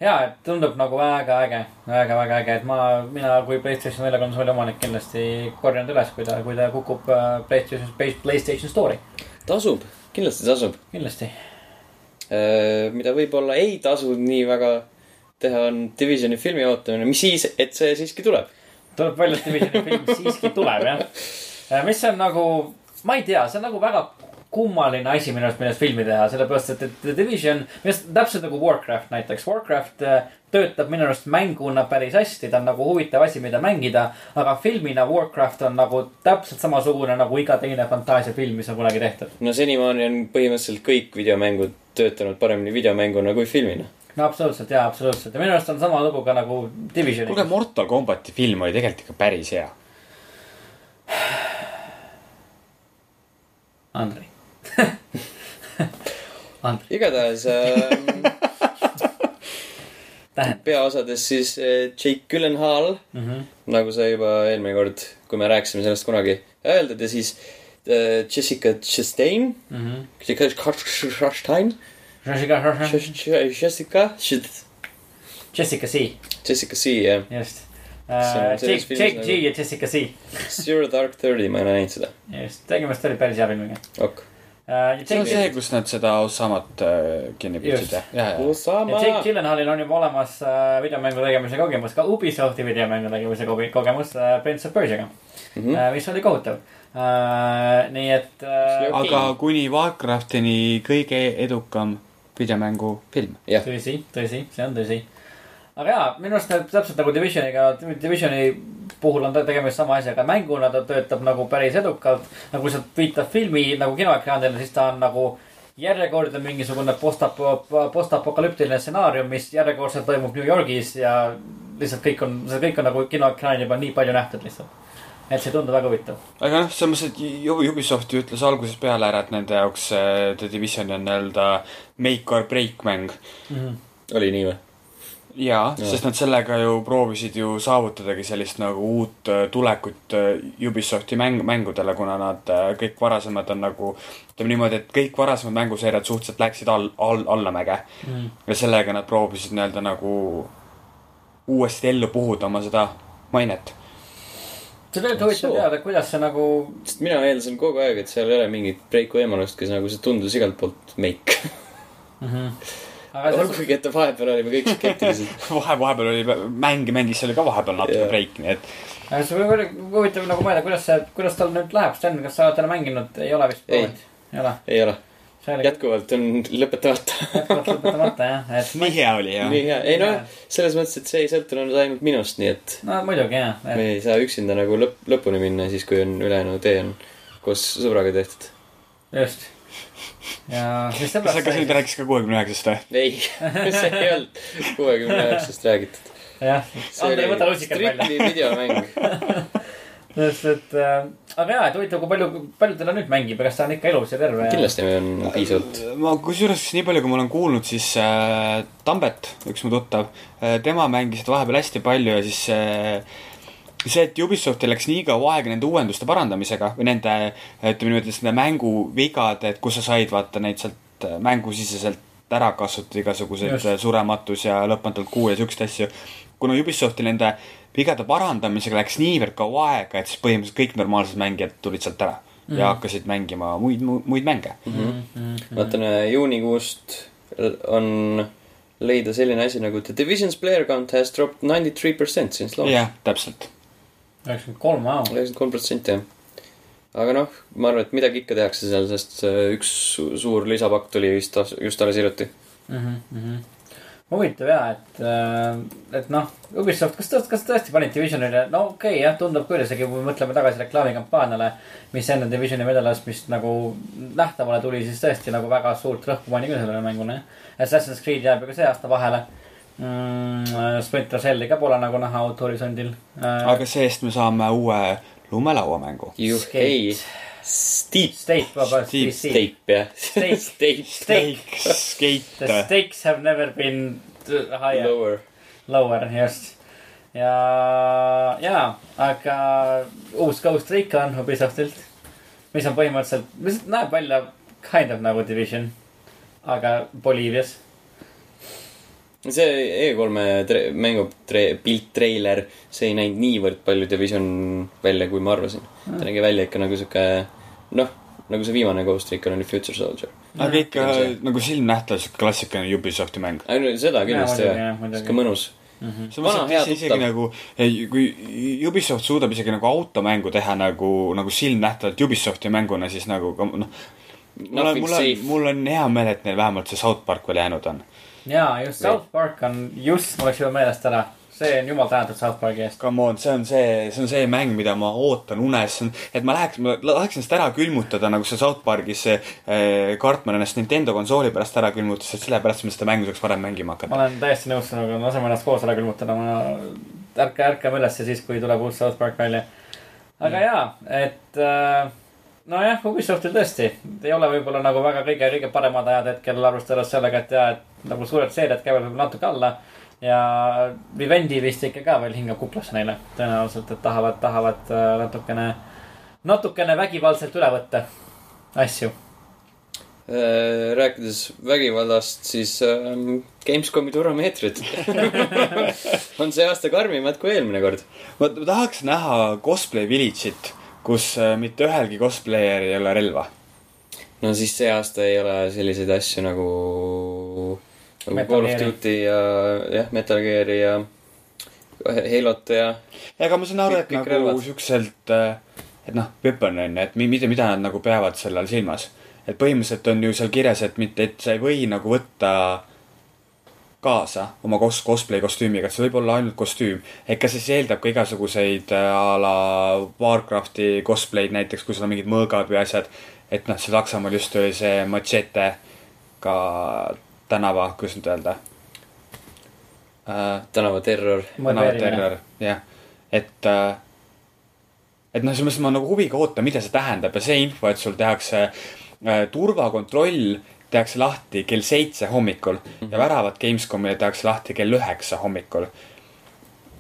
[SPEAKER 2] ja, et tundub nagu väga äge, väga, väga äge, et ma, mina kui Playstation nelja konsooli omanik kindlasti korjan ta üles, kui ta, kui ta kukub äh, Playstation, Playstation Store'i,
[SPEAKER 1] tasub, kindlasti tasub.
[SPEAKER 2] kindlasti.
[SPEAKER 1] Mida võib-olla ei tasu nii väga teha, on Divisioni filmi ootamine, mis siis, et see siiski tuleb.
[SPEAKER 2] tuleb välja, et Divisioni film siiski tuleb, jah. mis on nagu, ma ei tea, see on nagu väga kummaline asi minu arust, millest filmi teha, sellepärast et, et The Division, arust täpselt nagu Warcraft näiteks, Warcraft äh, töötab minu arust mänguna päris hästi, ta on nagu huvitav asi, mida mängida. aga filmina Warcraft on nagu täpselt samasugune nagu iga teine fantaasiafilm, mis on kunagi tehtud.
[SPEAKER 1] no senimaani on põhimõtteliselt kõik videomängud töötanud paremini videomänguna kui filmina.
[SPEAKER 2] no absoluutselt jaa, absoluutselt ja minu arust on sama lugu ka nagu Divisioniga
[SPEAKER 3] kuulge, Mortal Combati film oli tegelikult ikka päris hea.
[SPEAKER 2] Andrei, *laughs*
[SPEAKER 1] igatahes äh, *laughs*
[SPEAKER 2] tähendab.
[SPEAKER 1] peaosades siis äh, Jake Gyllenhaal
[SPEAKER 2] mm. -hmm.
[SPEAKER 1] nagu sa juba eelmine kord, kui me rääkisime sellest kunagi öeldud ja siis äh, Jessica Chastain,
[SPEAKER 2] Mm -hmm.
[SPEAKER 1] Jessica Chastain, Jessica,
[SPEAKER 2] Jessica C,
[SPEAKER 1] Jessica C jah,
[SPEAKER 2] just. Uh,. Jake, Jake
[SPEAKER 1] nagu-
[SPEAKER 2] G ja Jessica C,
[SPEAKER 1] Zero Dark Thirty, ma ei ole näinud seda,
[SPEAKER 2] just, tegemist oli päris hea filmiga.
[SPEAKER 1] Ok.
[SPEAKER 2] uh,.
[SPEAKER 3] see on see, kus nad seda Osamat äh, kinni püüdsid
[SPEAKER 2] Just.
[SPEAKER 3] jah? ja, ja,
[SPEAKER 2] ja
[SPEAKER 1] Osama
[SPEAKER 2] Jake Gyllenhaalil on juba olemas uh, videomängu tegemise kogemus, ka Ubisofti videomängu tegemise koge- kogemus Prince of Persiaga mm. -hmm. mis oli kohutav nii et
[SPEAKER 3] aga kuni Warcraftini kõige edukam videomängufilm.
[SPEAKER 2] tõsi, tõsi, see on tõsi. aga jaa, minu arust täpselt nagu Divisioniga, Divisioni puhul on ta tegemist sama asjaga, mänguna ta töötab nagu päris edukalt. kui sa viitad filmi nagu kinoekraanile, siis ta on nagu järjekordne mingisugune postapo-, postapokalüptiline stsenaarium, mis järjekordselt toimub New Yorgis ja lihtsalt kõik on, see kõik on nagu kinoekraanil juba nii palju nähtud lihtsalt. et see tundub väga huvitav.
[SPEAKER 3] aga noh, selles mõttes, et Ubisoft ju ütles algusest peale ära, et nende jaoks äh, The Division on nii-öelda make or break mäng.
[SPEAKER 1] oli nii või?
[SPEAKER 3] jaa,
[SPEAKER 1] Jaa.
[SPEAKER 3] sest nad sellega ju proovisid ju saavutadagi sellist nagu uut äh, tulekut äh, Ubisofti mäng, mängudele, kuna nad äh, kõik varasemad on nagu ütleme niimoodi, et kõik varasemad mänguseeriad suhteliselt läksid all, all, allamäge
[SPEAKER 2] Mm.
[SPEAKER 3] ja sellega nad proovisid nii-öelda nagu uuesti ellu puhuda oma seda mainet.
[SPEAKER 2] see on tegelikult huvitav teada, kuidas see nagu
[SPEAKER 1] sest mina eeldasin kogu aeg, et seal ei ole mingit breiku võimalust, kes nagu see tundus igalt poolt make.
[SPEAKER 2] mm. -hmm. Aga see,
[SPEAKER 1] olgugi, et vahepeal olime kõik skeptilised. *laughs*
[SPEAKER 3] vahe, vahepeal oli mäng, mängis seal ka vahepeal natuke breik, nii et
[SPEAKER 2] see oli huvitav nagu mõelda, kuidas see, kuidas tal nüüd läheb, Sten, kas sa oled täna mänginud, ei ole vist
[SPEAKER 1] Ei.
[SPEAKER 2] proovinud? ei ole.
[SPEAKER 1] ei ole,
[SPEAKER 2] oli
[SPEAKER 1] jätkuvalt on lõpetamata.
[SPEAKER 2] jätkuvalt lõpetamata jah, et.
[SPEAKER 3] nii hea oli jah
[SPEAKER 1] nii hea, ei noh, selles mõttes, et see ei sõltunud ainult minust, nii et
[SPEAKER 2] no muidugi jah,
[SPEAKER 1] me
[SPEAKER 2] et
[SPEAKER 1] ei saa üksinda nagu lõpp, lõpuni minna, siis kui on ülejäänu tee on koos sõbraga tehtud.
[SPEAKER 2] just. Ja siis
[SPEAKER 3] kas, kas nüüd rääkis ka kuuekümne üheksast või?
[SPEAKER 1] ei, see ei olnud kuuekümne üheksast räägitud.
[SPEAKER 2] jah, Andrei, võta
[SPEAKER 1] Strictly
[SPEAKER 2] välja.
[SPEAKER 1] videomäng. *laughs*
[SPEAKER 2] just, et äh,, aga jaa, et huvitav, kui palju, palju teda nüüd mängib ja kas ta on ikka elus ja terve
[SPEAKER 1] kindlasti on piisavalt.
[SPEAKER 3] ma kusjuures nii palju, kui ma olen kuulnud, siis äh, Tambet, üks mu tuttav äh,, tema mängis seda vahepeal hästi palju ja siis äh, see, et Ubisoftil läks nii kaua aega nende uuenduste parandamisega või nende, ütleme niimoodi, nende mänguvigade, et kus sa said vaata neid sealt äh, mängusiseselt ära kasutada igasuguseid
[SPEAKER 2] Just.
[SPEAKER 3] äh, surematus ja lõpmatult kuu ja siukseid asju. kuna Ubisoftil nende vigade parandamisega läks niivõrd kaua aega, et siis põhimõtteliselt kõik normaalsed mängijad tulid sealt ära mm. ja hakkasid mängima muid, muid mänge
[SPEAKER 1] vaatan, juunikuust on leida selline asi nagu The Division's player count has dropped ninety three percent since launch.
[SPEAKER 3] jah, täpselt.
[SPEAKER 2] Üheksakümmend kolm, vau.
[SPEAKER 1] üheksakümmend kolm protsenti jah. aga noh, ma arvan, et midagi ikka tehakse seal, sest üks su- suur lisapakk tuli vist just alles hiljuti.
[SPEAKER 2] huvitav jaa, et, et noh, Ubisoft, kas kas tõesti panid Divisionile, no okei okay, jah, tundub küll isegi, kui me mõtleme tagasi reklaamikampaaniale. mis enne Divisioni vedelamist nagu nähtavale tuli, siis tõesti nagu väga suurt rõhku pani küll sellele mängule. Assassin's Creed jääb ju ka see aasta vahele mm,. Splinter Celli ka pole nagu näha uut horisondil äh,.
[SPEAKER 3] aga see-eest me saame uue lumelauamängu.
[SPEAKER 1] juhhei, Steep,
[SPEAKER 2] State, vabandust,
[SPEAKER 3] Steep,
[SPEAKER 2] DC.
[SPEAKER 1] Steep jah.
[SPEAKER 2] Steep.
[SPEAKER 1] Steep,
[SPEAKER 2] Steak. The
[SPEAKER 3] skate.
[SPEAKER 2] stakes have never been higher.
[SPEAKER 1] lower.
[SPEAKER 2] Lower, just. ja, ja, aga uus Ghost Recon Ubisoftilt, mis on põhimõtteliselt, mis näeb välja kind of nagu Division, aga Boliivias.
[SPEAKER 1] See E3-e tre- mängu tre-, pilttreiler, see ei näinud niivõrd palju Division välja, kui ma arvasin. ta nägi välja ikka nagu sihuke, noh, nagu see viimane Ghost Recon oli Future Soldier.
[SPEAKER 3] aga ikka
[SPEAKER 1] See-
[SPEAKER 3] nagu silmnähtavalt siuke klassikaline Ubisofti mäng.
[SPEAKER 1] seda kindlasti
[SPEAKER 2] muidugi,
[SPEAKER 1] jah sihuke mõnus.
[SPEAKER 3] see
[SPEAKER 1] Vana
[SPEAKER 3] mõttes,
[SPEAKER 1] hea
[SPEAKER 3] et isegi
[SPEAKER 1] tuttav.
[SPEAKER 3] nagu, kui Ubisoft suudab isegi nagu automängu teha nagu, nagu silmnähtavalt Ubisofti mänguna, siis nagu noh, mul on, on mul on hea meel, et neil vähemalt see South Park veel jäänud on.
[SPEAKER 2] jaa, just South Park on, just mul läks juba meelest ära. see on jumal tänatud South Parki eest.
[SPEAKER 3] Come on, see on see, see on see mäng, mida ma ootan unes, et ma läheks, ma tahaks ennast ära külmutada, nagu see South Parkis see eh, Cartman ennast Nintendo konsooli pärast ära külmutas, et sellepärast ma seda mängu saaks varem mängima
[SPEAKER 2] ma
[SPEAKER 3] hakata.
[SPEAKER 2] olen täiesti nõus sinuga, me laseme ennast koos ära külmutada, ma ärka, ärkame ülesse siis, kui tuleb uus South Park välja. aga jaa, et äh, nojah, Ubisoftil tõesti ei ole võib-olla nagu väga kõige, kõige paremad ajad hetkel, arvestades sellega, et jaa, et nagu suured seeriad käivad võib-olla natuke alla. ja Vivendi vist ikka ka veel hingab kuklasse neile tõenäoliselt, et tahavad, tahavad äh, natukene, natukene vägivaldselt üle võtta asju.
[SPEAKER 1] Äh, rääkides vägivallast, siis ähm, Gamescomi turvameetrid *laughs* on see aasta karmimad kui eelmine kord.
[SPEAKER 3] ma ma tahaks näha cosplay village'it, kus eh, mitte ühelgi cosplayer'il ei ole relva.
[SPEAKER 1] no siis see aasta ei ole selliseid asju nagu, nagu Call of. Duty ja jah, Metal Gear'i ja Halot ja
[SPEAKER 3] ega ma saan aru, et
[SPEAKER 1] Kõik-
[SPEAKER 3] nagu siukselt, et noh, weapon on ju, et mi- mida, mida nad nagu peavad selle all silmas. et põhimõtteliselt on ju seal kirjas, et mitte, et sa ei või nagu võtta kaasa oma kos-, cosplay kostüümiga, et see võib olla ainult kostüüm. et kas siis eeldab ka igasuguseid äh, a la Warcrafti cosplay'd näiteks, kus on mingid mõõgad või asjad. et noh, see Saksamaal just oli see machete ka tänava, kuidas nüüd öelda äh,.
[SPEAKER 1] tänavaterror.
[SPEAKER 3] tänavaterror, jah, et äh, et noh, selles mõttes ma nagu huviga ootan, mida see tähendab ja see info, et sul tehakse äh, turvakontroll tehakse lahti kell seitse hommikul mm -hmm. ja väravad Gamescomile tehakse lahti kell üheksa hommikul.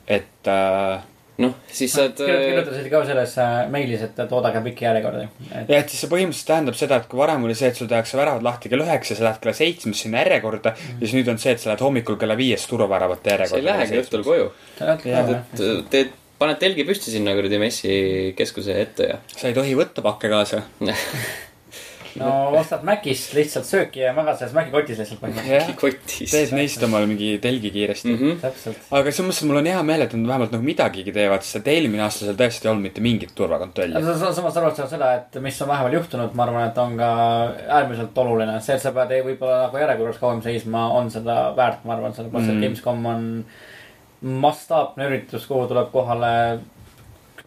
[SPEAKER 3] et äh,
[SPEAKER 1] noh, siis saad äh,
[SPEAKER 2] kirjutasid ka selles äh, meilis, et, et oodake pikki järjekordi. et
[SPEAKER 3] ja et siis see põhimõtteliselt tähendab seda, et kui varem oli see, et sul tehakse väravad lahti kell üheksa, sa lähed kella seitsmest sinna järjekorda mm -hmm. ja siis nüüd on see, et sa lähed hommikul kella viiest turvaväravate
[SPEAKER 1] sa
[SPEAKER 3] järjekorda.
[SPEAKER 1] ei lähegi õhtul koju.
[SPEAKER 3] Jah.
[SPEAKER 1] teed, teed, paned telgi püsti sinna kuradi messikeskuse ette ja.
[SPEAKER 3] sa ei tohi võtta pakke kaasa. *laughs*
[SPEAKER 2] no ostad Macist lihtsalt sööki ja magad selles Maci kotis lihtsalt põhimõtteliselt.
[SPEAKER 1] kotis.
[SPEAKER 3] teed neist omale mingi telgi kiiresti mm. -hmm.
[SPEAKER 2] täpselt.
[SPEAKER 3] aga selles mõttes, et mul on hea meel, et nad vähemalt nagu midagigi teevad, sest et eelmine aasta seal tõesti ei olnud mitte mingit turvakontrolli.
[SPEAKER 2] aga sa samas arvestades seda, et mis on vahepeal juhtunud, ma arvan, et on ka äärmiselt oluline. see, et sa pead ei- võib-olla nagu järjekorras kauem seisma, on seda väärt, ma arvan, sellepärast et
[SPEAKER 3] Mm.
[SPEAKER 2] Gamescom on mastaapne üritus, kuhu tuleb kohale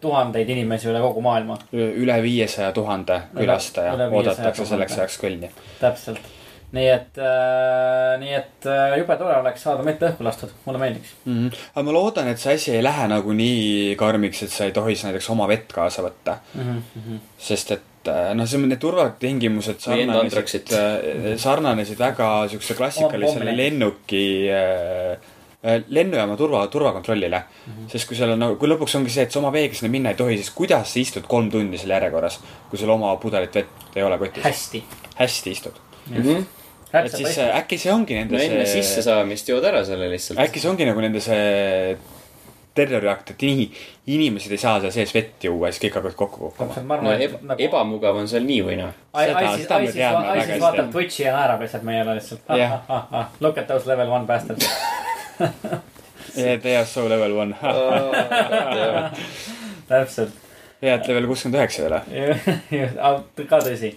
[SPEAKER 2] tuhandeid inimesi üle kogu maailma.
[SPEAKER 3] üle viiesaja tuhande külastaja
[SPEAKER 2] üle 500
[SPEAKER 3] oodatakse
[SPEAKER 2] 000.
[SPEAKER 3] selleks ajaks kõlni.
[SPEAKER 2] täpselt. nii et äh,, nii et äh, jube tore oleks saada mett õhku lastud, mulle meeldiks.
[SPEAKER 3] Mm -hmm. aga ma loodan, et see asi ei lähe nagu nii karmiks, et sa ei tohi näiteks oma vett kaasa võtta.
[SPEAKER 2] Mm -hmm.
[SPEAKER 3] sest et äh, noh, see, need turvatingimused sarnanesid
[SPEAKER 1] antraksit.,
[SPEAKER 3] sarnanesid väga siukse klassikalisele lennuki äh, äh, lennujaama turva, turvakontrollile mm. -hmm. sest kui seal on nagu, kui lõpuks ongi see, et sa oma veega sinna minna ei tohi, siis kuidas sa istud kolm tundi seal järjekorras, kui sul oma pudelit vett ei ole kotis?
[SPEAKER 2] hästi.
[SPEAKER 3] hästi istud.
[SPEAKER 1] Mhm.
[SPEAKER 3] et siis äh, äkki see ongi nende
[SPEAKER 1] no enne
[SPEAKER 3] see,
[SPEAKER 1] sissesaamist jood ära selle lihtsalt.
[SPEAKER 3] äkki see ongi nagu nende see terroriakt, et nii, inimesed ei saa seal sees vett juua ja siis kõik hakkavad kokku kukkuma.
[SPEAKER 1] no
[SPEAKER 2] arvan,
[SPEAKER 1] eb
[SPEAKER 2] et nagu.
[SPEAKER 1] ebamugav on seal nii või naa.
[SPEAKER 3] Seda-
[SPEAKER 2] ISIS, vaatab Twitch'i ja naerab lihtsalt meile lihtsalt.
[SPEAKER 3] Jah. *laughs*
[SPEAKER 2] Look at those level one bastards. *laughs* *laughs*
[SPEAKER 3] They are so level one. *laughs*
[SPEAKER 2] täpselt.
[SPEAKER 3] hea, et level kuuskümmend üheksa ei ole.
[SPEAKER 2] ka tõsi.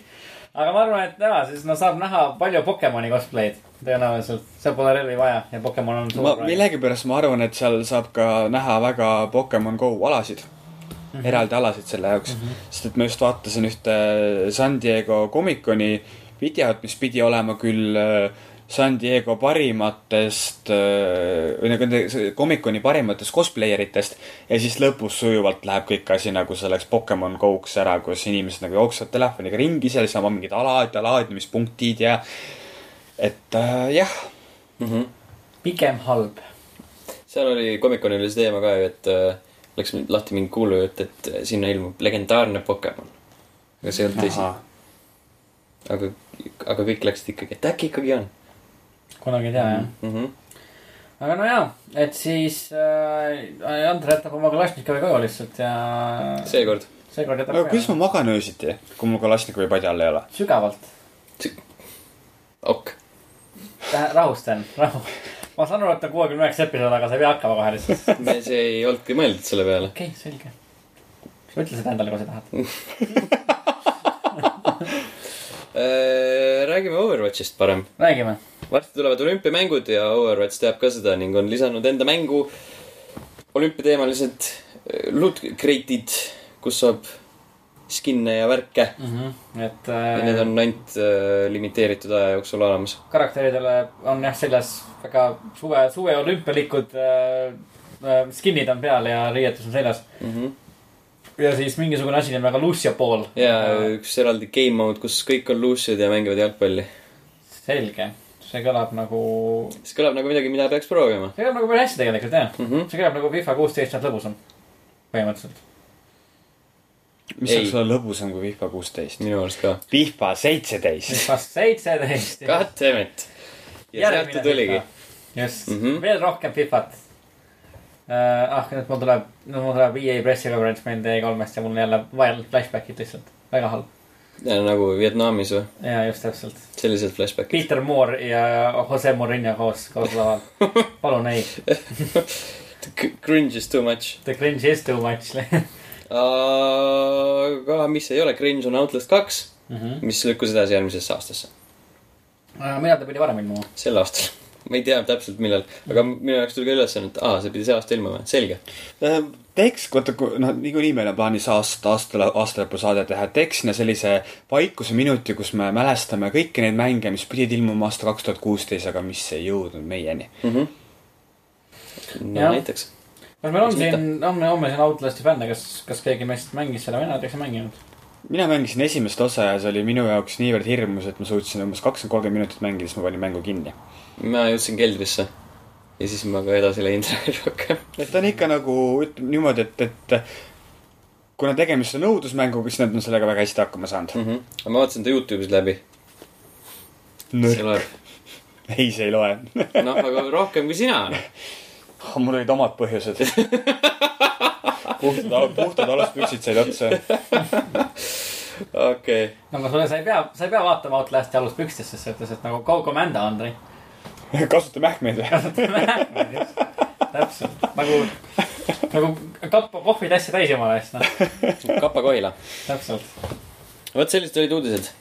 [SPEAKER 2] aga ma arvan, et jaa, siis no saab näha palju Pokemoni cosplay'd tõenäoliselt. seal pole relvi vaja ja Pokemon on
[SPEAKER 3] ma
[SPEAKER 2] suur praegu.
[SPEAKER 3] millegipärast ma arvan, et seal saab ka näha väga Pokemon Go alasid mm. -hmm. eraldi alasid selle jaoks mm. -hmm. sest et ma just vaatasin ühte San Diego Comic-Coni videot, mis pidi olema küll äh, San Diego parimatest äh, või nagu nende Comic-Coni parimatest cosplayer itest ja siis lõpus sujuvalt läheb kõik asi nagu selleks Pokemon Go'ks ära, kus inimesed nagu jooksevad telefoniga ringi seal, siis on mingid alad ja laadimispunktid ja et äh, jah
[SPEAKER 2] pigem halb.
[SPEAKER 1] seal oli, Comic-Conil oli see teema ka ju, et äh, läks lahti mingi kuulujutt, et äh, sinna ilmub legendaarne Pokemon. aga see ei olnud tõsi. Aga, aga kõik läksid ikkagi, et äkki ikkagi on
[SPEAKER 2] kunagi ei tea jah.
[SPEAKER 1] mm. -hmm.
[SPEAKER 2] aga no jaa, et siis äh, Andre jätab oma Kalašnikovi koju lihtsalt ja
[SPEAKER 1] seekord.
[SPEAKER 2] seekord jätab
[SPEAKER 3] aga kuidas ma magan öösiti, kui mul Kalašnikovi padja all ei ole?
[SPEAKER 2] sügavalt.
[SPEAKER 1] ok.
[SPEAKER 2] rahu, Sten, rahu. ma saan aru, et on kuuekümne üheksa episood, aga sa ei pea hakkama kohe lihtsalt.
[SPEAKER 1] me, see ei olnudki mõeldud selle peale.
[SPEAKER 2] okei okay,, selge. ütle seda endale, kui sa tahad. *laughs*
[SPEAKER 1] räägime Overwatchist parem.
[SPEAKER 2] räägime.
[SPEAKER 1] varsti tulevad olümpiamängud ja Overwatch teab ka seda ning on lisanud enda mängu olümpiateemalised äh, loot crate'id, kus saab skin'e ja värke
[SPEAKER 2] et
[SPEAKER 1] ja need
[SPEAKER 2] äh,
[SPEAKER 1] on ainult äh, limiteeritud aja jooksul olemas.
[SPEAKER 2] karakteridele on jah seljas väga suve, suve olümpialikud äh, äh, skin'id on peal ja riietus on seljas. Ja siis mingisugune asi nimega Lucia Ball.
[SPEAKER 1] ja üks eraldi game mode, kus kõik on luusid ja mängivad jalgpalli.
[SPEAKER 2] selge, see kõlab nagu,
[SPEAKER 1] see kõlab nagu midagi, mida peaks proovima.
[SPEAKER 2] see kõlab nagu päris hästi tegelikult jah mm. -hmm. see kõlab nagu FIFA kuusteist on lõbusam, põhimõtteliselt.
[SPEAKER 3] mis saaks olla lõbusam kui FIFA kuusteist?
[SPEAKER 1] minu arust ka.
[SPEAKER 3] FIFA seitseteist.
[SPEAKER 2] FIFA seitseteist.
[SPEAKER 1] God damn it. ja sealt ta tuligi..
[SPEAKER 2] just mm. -hmm. veel rohkem Fifat. ah, nüüd mul tuleb, nüüd mul tuleb EA pressikonverents meil D3-st ja mul on jälle vaja flashback'id lihtsalt, väga halb.
[SPEAKER 1] nagu Vietnamis või?
[SPEAKER 2] ja just täpselt.
[SPEAKER 1] sellised flashbackid.
[SPEAKER 2] Peter Moore ja Jose Mourinho koos, koos laval. *laughs* palun ei,
[SPEAKER 1] Cringe is too much.
[SPEAKER 2] the cringe is too much *laughs*
[SPEAKER 1] aga mis ei ole cringe, on Outlast kaks,
[SPEAKER 2] mm. -hmm.
[SPEAKER 1] mis lükkus edasi järgmisesse aastasse.
[SPEAKER 2] millal ta pidi varem ilmuma?
[SPEAKER 1] sel aastal. Ma ei tea täpselt, millal, aga minu jaoks tuli ka ülesanne, et aa, see pidi see aasta ilmuma, selge.
[SPEAKER 3] teeks, vaata, noh, niikuinii meil on plaanis aasta, aasta, aastalõpusaade teha, teeks sinna sellise vaikuse minuti, kus me mälestame kõiki neid mänge, mis pidid ilmuma aasta kaks tuhat kuusteist, aga mis ei jõudnud meieni.
[SPEAKER 1] no
[SPEAKER 2] Jah.
[SPEAKER 1] näiteks.
[SPEAKER 2] kas meil on siin, on on meil siin Outlasti fänne, kas, kas keegi meist mängis seda või näiteks ei mänginud?
[SPEAKER 3] Mina mängisin esimest osa ja see oli minu jaoks niivõrd hirmus, et ma suutsin umbes kakskümmend, kolmkümmend minutit mängida, siis ma panin mängu kinni.
[SPEAKER 1] ma jõudsin keldrisse. ja siis ma ka edasi läinud *laughs* rohkem.
[SPEAKER 3] et ta on ikka nagu, ütleme niimoodi, et, et kuna tegemist on õudusmänguga, siis nad on sellega väga hästi hakkama saanud.
[SPEAKER 1] Mhm. aga ma vaatasin ta Youtube'is läbi. loeb.
[SPEAKER 3] ei, see ei loe.
[SPEAKER 1] noh, aga rohkem kui sina. *laughs*
[SPEAKER 3] mul olid omad põhjused. *laughs* puhtad, puhtad aluspüksid said otsa.
[SPEAKER 1] okei.
[SPEAKER 2] no aga sulle, sa ei pea, sa ei pea vaatama Outlasti aluspükstes, ses suhtes, et nagu Go Commando, Andrei.
[SPEAKER 3] kasuta mähkmeid või?
[SPEAKER 2] täpselt, nagu, nagu kappa kohvitassi täis jumala eest, noh,
[SPEAKER 1] Kapa Kohila.
[SPEAKER 2] täpselt
[SPEAKER 1] vot sellised olid uudised.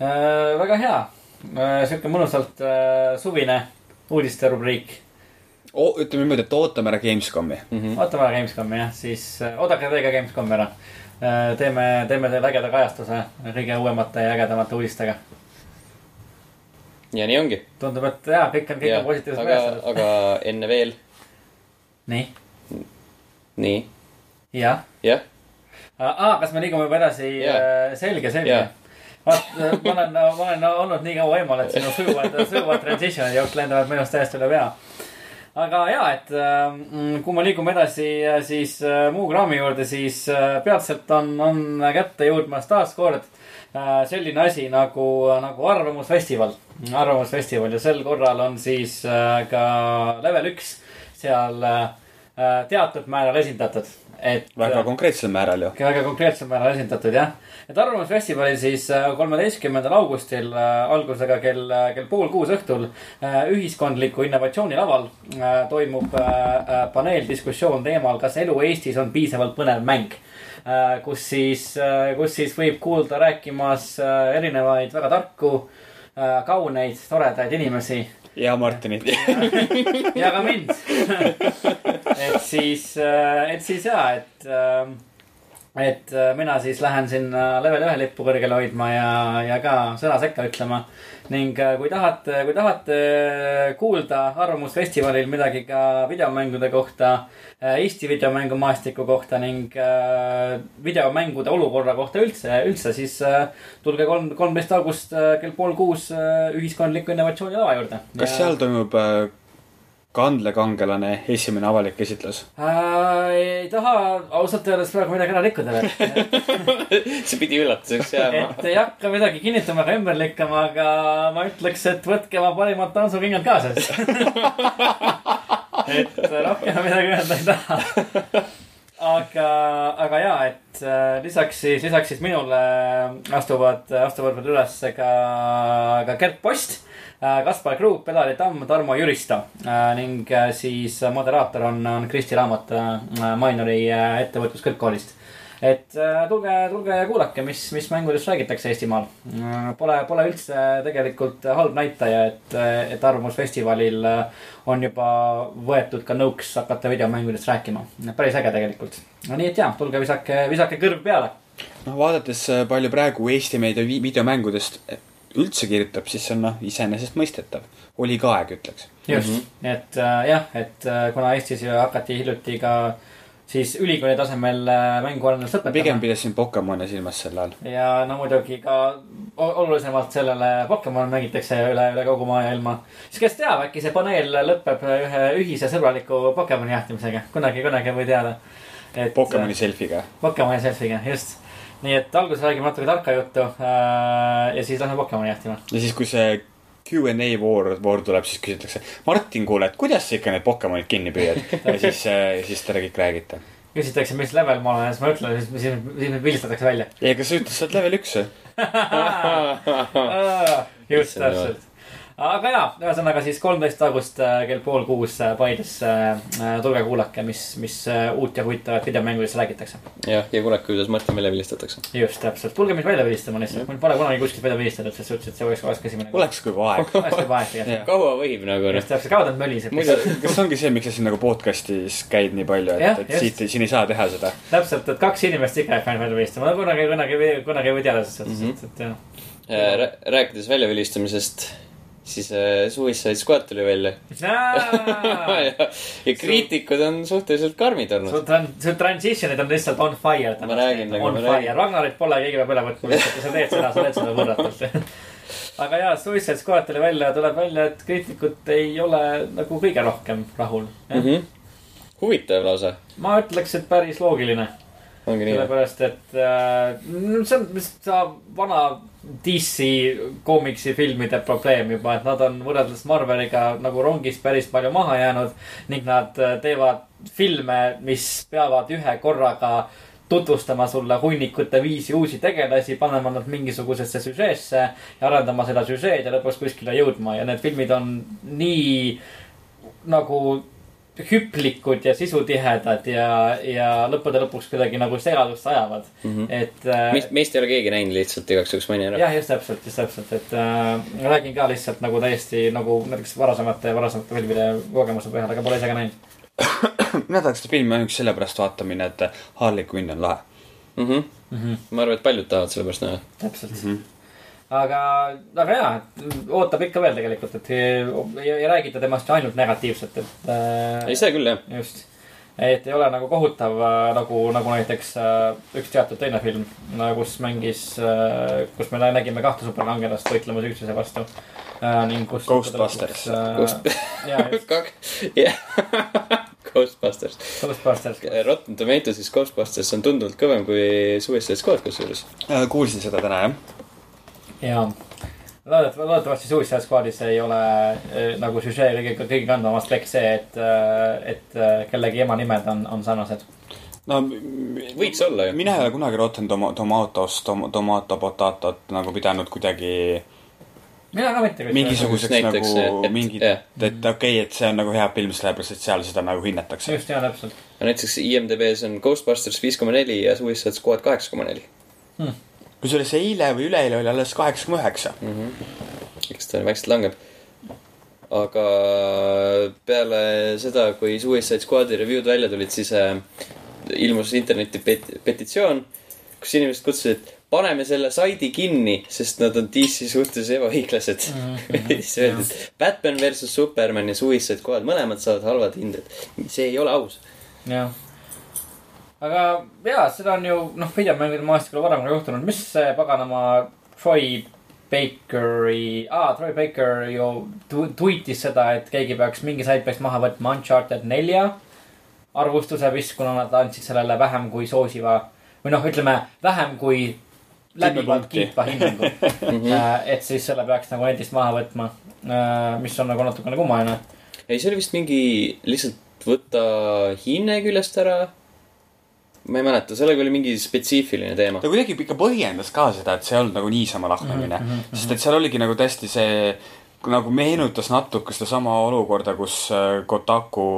[SPEAKER 2] äh,. väga hea äh,, sihuke mõnusalt äh, suvine uudiste rubriik.
[SPEAKER 3] ütleme niimoodi, et ootame ära Gamescomi.
[SPEAKER 2] ootame ära Gamescomi jah, siis äh, oodake teie ka Gamescomi ära äh,. teeme, teeme teile ägeda kajastuse kõige uuemate ja ägedamate uudistega.
[SPEAKER 1] ja nii ongi.
[SPEAKER 2] tundub, et jaa, kõik on, kõik on
[SPEAKER 1] aga,
[SPEAKER 2] kajastatud.
[SPEAKER 1] aga enne veel.
[SPEAKER 2] nii,
[SPEAKER 1] nii,
[SPEAKER 2] jah.
[SPEAKER 1] jah.
[SPEAKER 2] aa, kas me liigume juba edasi yeah.? selge, selge vaat, ma olen, ma olen olnud nii kaua eemal, et sinu sujuvad, sujuvad transition'id jooks lendavad minust täiesti üle pea. Aga ja, et äh, kui me liigume edasi äh, siis äh, muu kraami juurde, siis peatselt on, on kätte jõudmas taaskord selline asi nagu, nagu Arvamusfestival. arvamusfestival ja sel korral on siis ka level üks seal teatud määral esindatud, et.
[SPEAKER 3] väga konkreetsel määral ju.
[SPEAKER 2] väga konkreetsel määral esindatud jah. et Arvamusfestivalil siis äh, kolmeteistkümnendal augustil äh, algusega kell, kell pool kuus õhtul äh, ühiskondliku innovatsiooni laval äh, toimub äh, äh, paneeldiskussioon teemal, kas elu Eestis on piisavalt põnev mäng. kus siis, kus siis võib kuulda rääkimas äh, erinevaid väga tarku, kauneid, toredaid inimesi
[SPEAKER 3] ja Martinit. *laughs*
[SPEAKER 2] ja ka mind. *laughs* et siis, et siis ja, et, et äh, mina siis lähen sinna level ühe lippu kõrgele hoidma ja, ja ka sõna sekka ütlema. Ning äh, kui tahate, kui tahate kuulda Arvamusfestivalil midagi ka videomängude kohta, Eesti videomängumaastiku kohta ning äh, videomängude olukorra kohta üldse, üldse, siis äh, tulge kolm, kolmteist august äh, kell pool kuus äh, ühiskondliku innovatsiooni lava juurde.
[SPEAKER 3] kas seal toimub äh, kandlekangelane esimene avalik esitlus?
[SPEAKER 2] äh,? ei taha ausalt öeldes praegu midagi ära rikkuda veel. *laughs*
[SPEAKER 1] see pidi üllatuseks jääma.
[SPEAKER 2] et ei hakka midagi kinnitama ega ümber lükkama, aga ma ütleks, et võtke oma parimad tantsukingad kaasas. *laughs* et rohkem midagi öelda ei taha. aga, aga ja, et äh, lisaks siis, lisaks siis minule astuvad, astuvad veel üles ka, ka Gert Post. Kaspar Kruuk, Pedali Tamm, Tarmo Jüristo äh, ning äh, siis moderaator on, on Kristi Raamat äh, Mainori äh, ettevõtluskõrgkoolist. et äh, tulge, tulge ja kuulake, mis, mis mängudest räägitakse Eestimaal. Pole, pole üldse tegelikult halb näitaja, et, et Arvamusfestivalil äh, on juba võetud ka nõuks hakata videomängudest rääkima. päris äge tegelikult. no nii et jaa, tulge visake, visake kõrv peale.
[SPEAKER 3] noh, vaadates äh, palju praegu Eesti meedia vi- videomängudest üldse kirjutab, siis see on noh, iseenesestmõistetav. oli ka aeg, ütleks.
[SPEAKER 2] just mm, -hmm. et äh, jah, et äh, kuna Eestis ju hakati hiljuti ka siis ülikooli tasemel äh, mänguarendust
[SPEAKER 3] ma pigem
[SPEAKER 2] õpetama.
[SPEAKER 3] pidasin Pokemone silmas sel ajal.
[SPEAKER 2] ja no muidugi ka olulisemalt sellele Pokemon mängitakse üle, üle kogu maailma. siis kes teab, äkki see paneel lõpeb ühe ühise sõbraliku Pokemoni jahtimisega, kunagi, kunagi ei või teada. et
[SPEAKER 3] Pokemoni selfiga.
[SPEAKER 2] Pokemoni selfiga, just. Nii et alguses räägime natuke tarka juttu äh, ja siis lähme Pokemoni jahtima.
[SPEAKER 3] ja siis, kui see Q and A voor, voor tuleb, siis küsitakse. Martin, kuule, et kuidas sa ikka need Pokemonid kinni püüad? ja siis, siis te kõik räägite.
[SPEAKER 2] küsitakse, mis level ma olen, siis ma ütlen, siis, siis, siis mind pildistatakse välja.
[SPEAKER 3] ei, kas sa ütlesid, sa oled level üks või? *laughs*
[SPEAKER 2] just täpselt. Aga jaa, ühesõnaga siis kolmteist august äh, kell pool kuus äh, Paides äh,. tulge kuulake, mis, mis uut ja huvitavat videomängudest räägitakse.
[SPEAKER 1] jah, ja kuulake, kuidas Martin välja vilistatakse.
[SPEAKER 2] just täpselt, tulge mind välja vilistama lihtsalt, mul pole kunagi kuskilt välja vilistatud, selles suhtes, et see oleks, oleks esimene.
[SPEAKER 3] oleks kui aeg.
[SPEAKER 2] oleks juba aeg tegelikult. *laughs*
[SPEAKER 1] kaua võib nagu noh
[SPEAKER 2] just. täpselt, kaua ta möliseb.
[SPEAKER 3] muidu, kas ongi see, miks sa siin nagu podcast'is käid nii palju,
[SPEAKER 2] Jah,
[SPEAKER 3] et, et siit, siin ei saa teha seda?
[SPEAKER 2] täpselt, et kaks inimest ikka jääb välja vilistama, kunagi, kunagi, kunagi ei või teada suhtes, et, et jah.
[SPEAKER 1] rääkides väljavilistamisest, siis äh, Suicide Squad tuli välja. *laughs* ja, ja kriitikud on suhteliselt karmid olnud.
[SPEAKER 2] su tran-, su transition'id on lihtsalt on fire.
[SPEAKER 1] Ma räägin, nagu
[SPEAKER 2] on fire Ragnarit pole, keegi peab üle võtma, lihtsalt sa teed seda, sa teed seda võrratult. *laughs* aga jaa, Suicide Squad tuli välja, tuleb välja, et kriitikud ei ole nagu kõige rohkem rahul.
[SPEAKER 1] Mm -hmm. huvitav lausa,
[SPEAKER 2] ma ütleks, et päris loogiline, sellepärast et äh, no see on vist see vana DC koomiksi filmide probleem juba, et nad on võrreldes Marveliga nagu rongist päris palju maha jäänud ning nad äh, teevad filme, mis peavad ühe korraga tutvustama sulle hunnikute viisi uusi tegelasi, panema nad mingisugusesse süžeesse ja arendama seda süžeed ja lõpuks kuskile jõudma. Ja need filmid on nii nagu hüplikud ja sisutihedad ja, ja lõppude lõpuks kuidagi nagu segadust ajavad mm. -hmm. et äh,
[SPEAKER 1] meist, meist ei ole keegi näinud lihtsalt igaks juhuks maini ära.
[SPEAKER 2] jah, just täpselt, just täpselt, et äh, ma räägin ka lihtsalt nagu täiesti nagu näiteks varasemate, varasemate filmide kogemuse põhjal, aga pole ise ka näinud. *coughs*
[SPEAKER 3] mina tahaks seda filmi ainuüksi sellepärast vaata minna, et Harley Quinn on lahe.
[SPEAKER 1] Mm -hmm. ma arvan, et paljud tahavad selle pärast näha.
[SPEAKER 2] täpselt mm. -hmm. aga, aga jaa, ootab ikka veel tegelikult, et ei, ei räägita temast ainult negatiivselt, et äh,
[SPEAKER 1] ei, see küll jah.
[SPEAKER 2] just. et ei ole nagu kohutav äh, nagu, nagu näiteks äh, üks teatud teine film, kus mängis, kus me nägime kahte superkangelast võitlemas üksteise vastu ning kus.
[SPEAKER 3] Ghostbusters. *laughs*
[SPEAKER 1] Jah. *laughs* Ghostbusters.
[SPEAKER 2] Ghostbusters.
[SPEAKER 1] Rotten Tomatoes'is Ghostbusters on tunduvalt kõvem kui Suicide Squad kusjuures.
[SPEAKER 3] kuulsin seda täna jah.
[SPEAKER 2] Ja loodet-, loodetavasti Suicide Squadis ei ole eh, nagu süžee kõige, kõige kandvam aspekt see, et, et eh, kellegi ema nimed on, on sarnased.
[SPEAKER 3] no
[SPEAKER 1] võiks olla ju.
[SPEAKER 3] mina ei ole kunagi Rotten Toma-, Tomatoes, Tomato Potatot nagu pidanud kuidagi
[SPEAKER 2] mina ka mitte.
[SPEAKER 3] mingisuguseks
[SPEAKER 1] näiteks,
[SPEAKER 3] nagu
[SPEAKER 1] et-
[SPEAKER 3] mingit, et okei okay,, et see on nagu hea film, sellepärast et seal seda nagu hinnatakse.
[SPEAKER 2] just, jaa, täpselt.
[SPEAKER 1] näiteks IMDB-s on Ghostbusters viis koma neli ja Suicide Squad kaheksa koma neli.
[SPEAKER 3] Kusjuures eile või üleeile oli alles kaheksa koma üheksa.
[SPEAKER 1] eks ta vaikselt langeb. aga peale seda, kui Suicide Squad'i review'd välja tulid, siis äh, ilmus internetti pet-, petitsioon, kus inimesed kutsusid, et paneme selle saidi kinni, sest nad on DC suhtes ebaõiglased mm. -hmm. siis öeldi, et Batman versus Superman ja Suicide Squad, mõlemad saavad halvad hinded. see ei ole aus.
[SPEAKER 2] jah. Aga jaa, seda on ju, noh, videomängude maastikul varem ka juhtunud, mis see paganama Troy Bakeri ah,, Troy Baker ju tu- tweetis seda, et keegi peaks, mingi sait peaks maha võtma Uncharted nelja arvustuse vist, kuna nad andsid sellele vähem kui soosiva või noh, ütleme vähem kui läbivalt kiitva hinnangu. *laughs* et siis selle peaks nagu endist maha võtma, mis on nagu natukene kummaline.
[SPEAKER 1] ei, see oli vist mingi lihtsalt võtta hinne küljest ära. Ma ei mäleta, sellega oli mingi spetsiifiline teema
[SPEAKER 3] ta. kuidagi ikka põhjendas ka seda, et see ei olnud nagu niisama lahmimine mm. -hmm. sest et seal oligi nagu tõesti see, nagu meenutas natuke sedasama olukorda, kus äh, Kotaku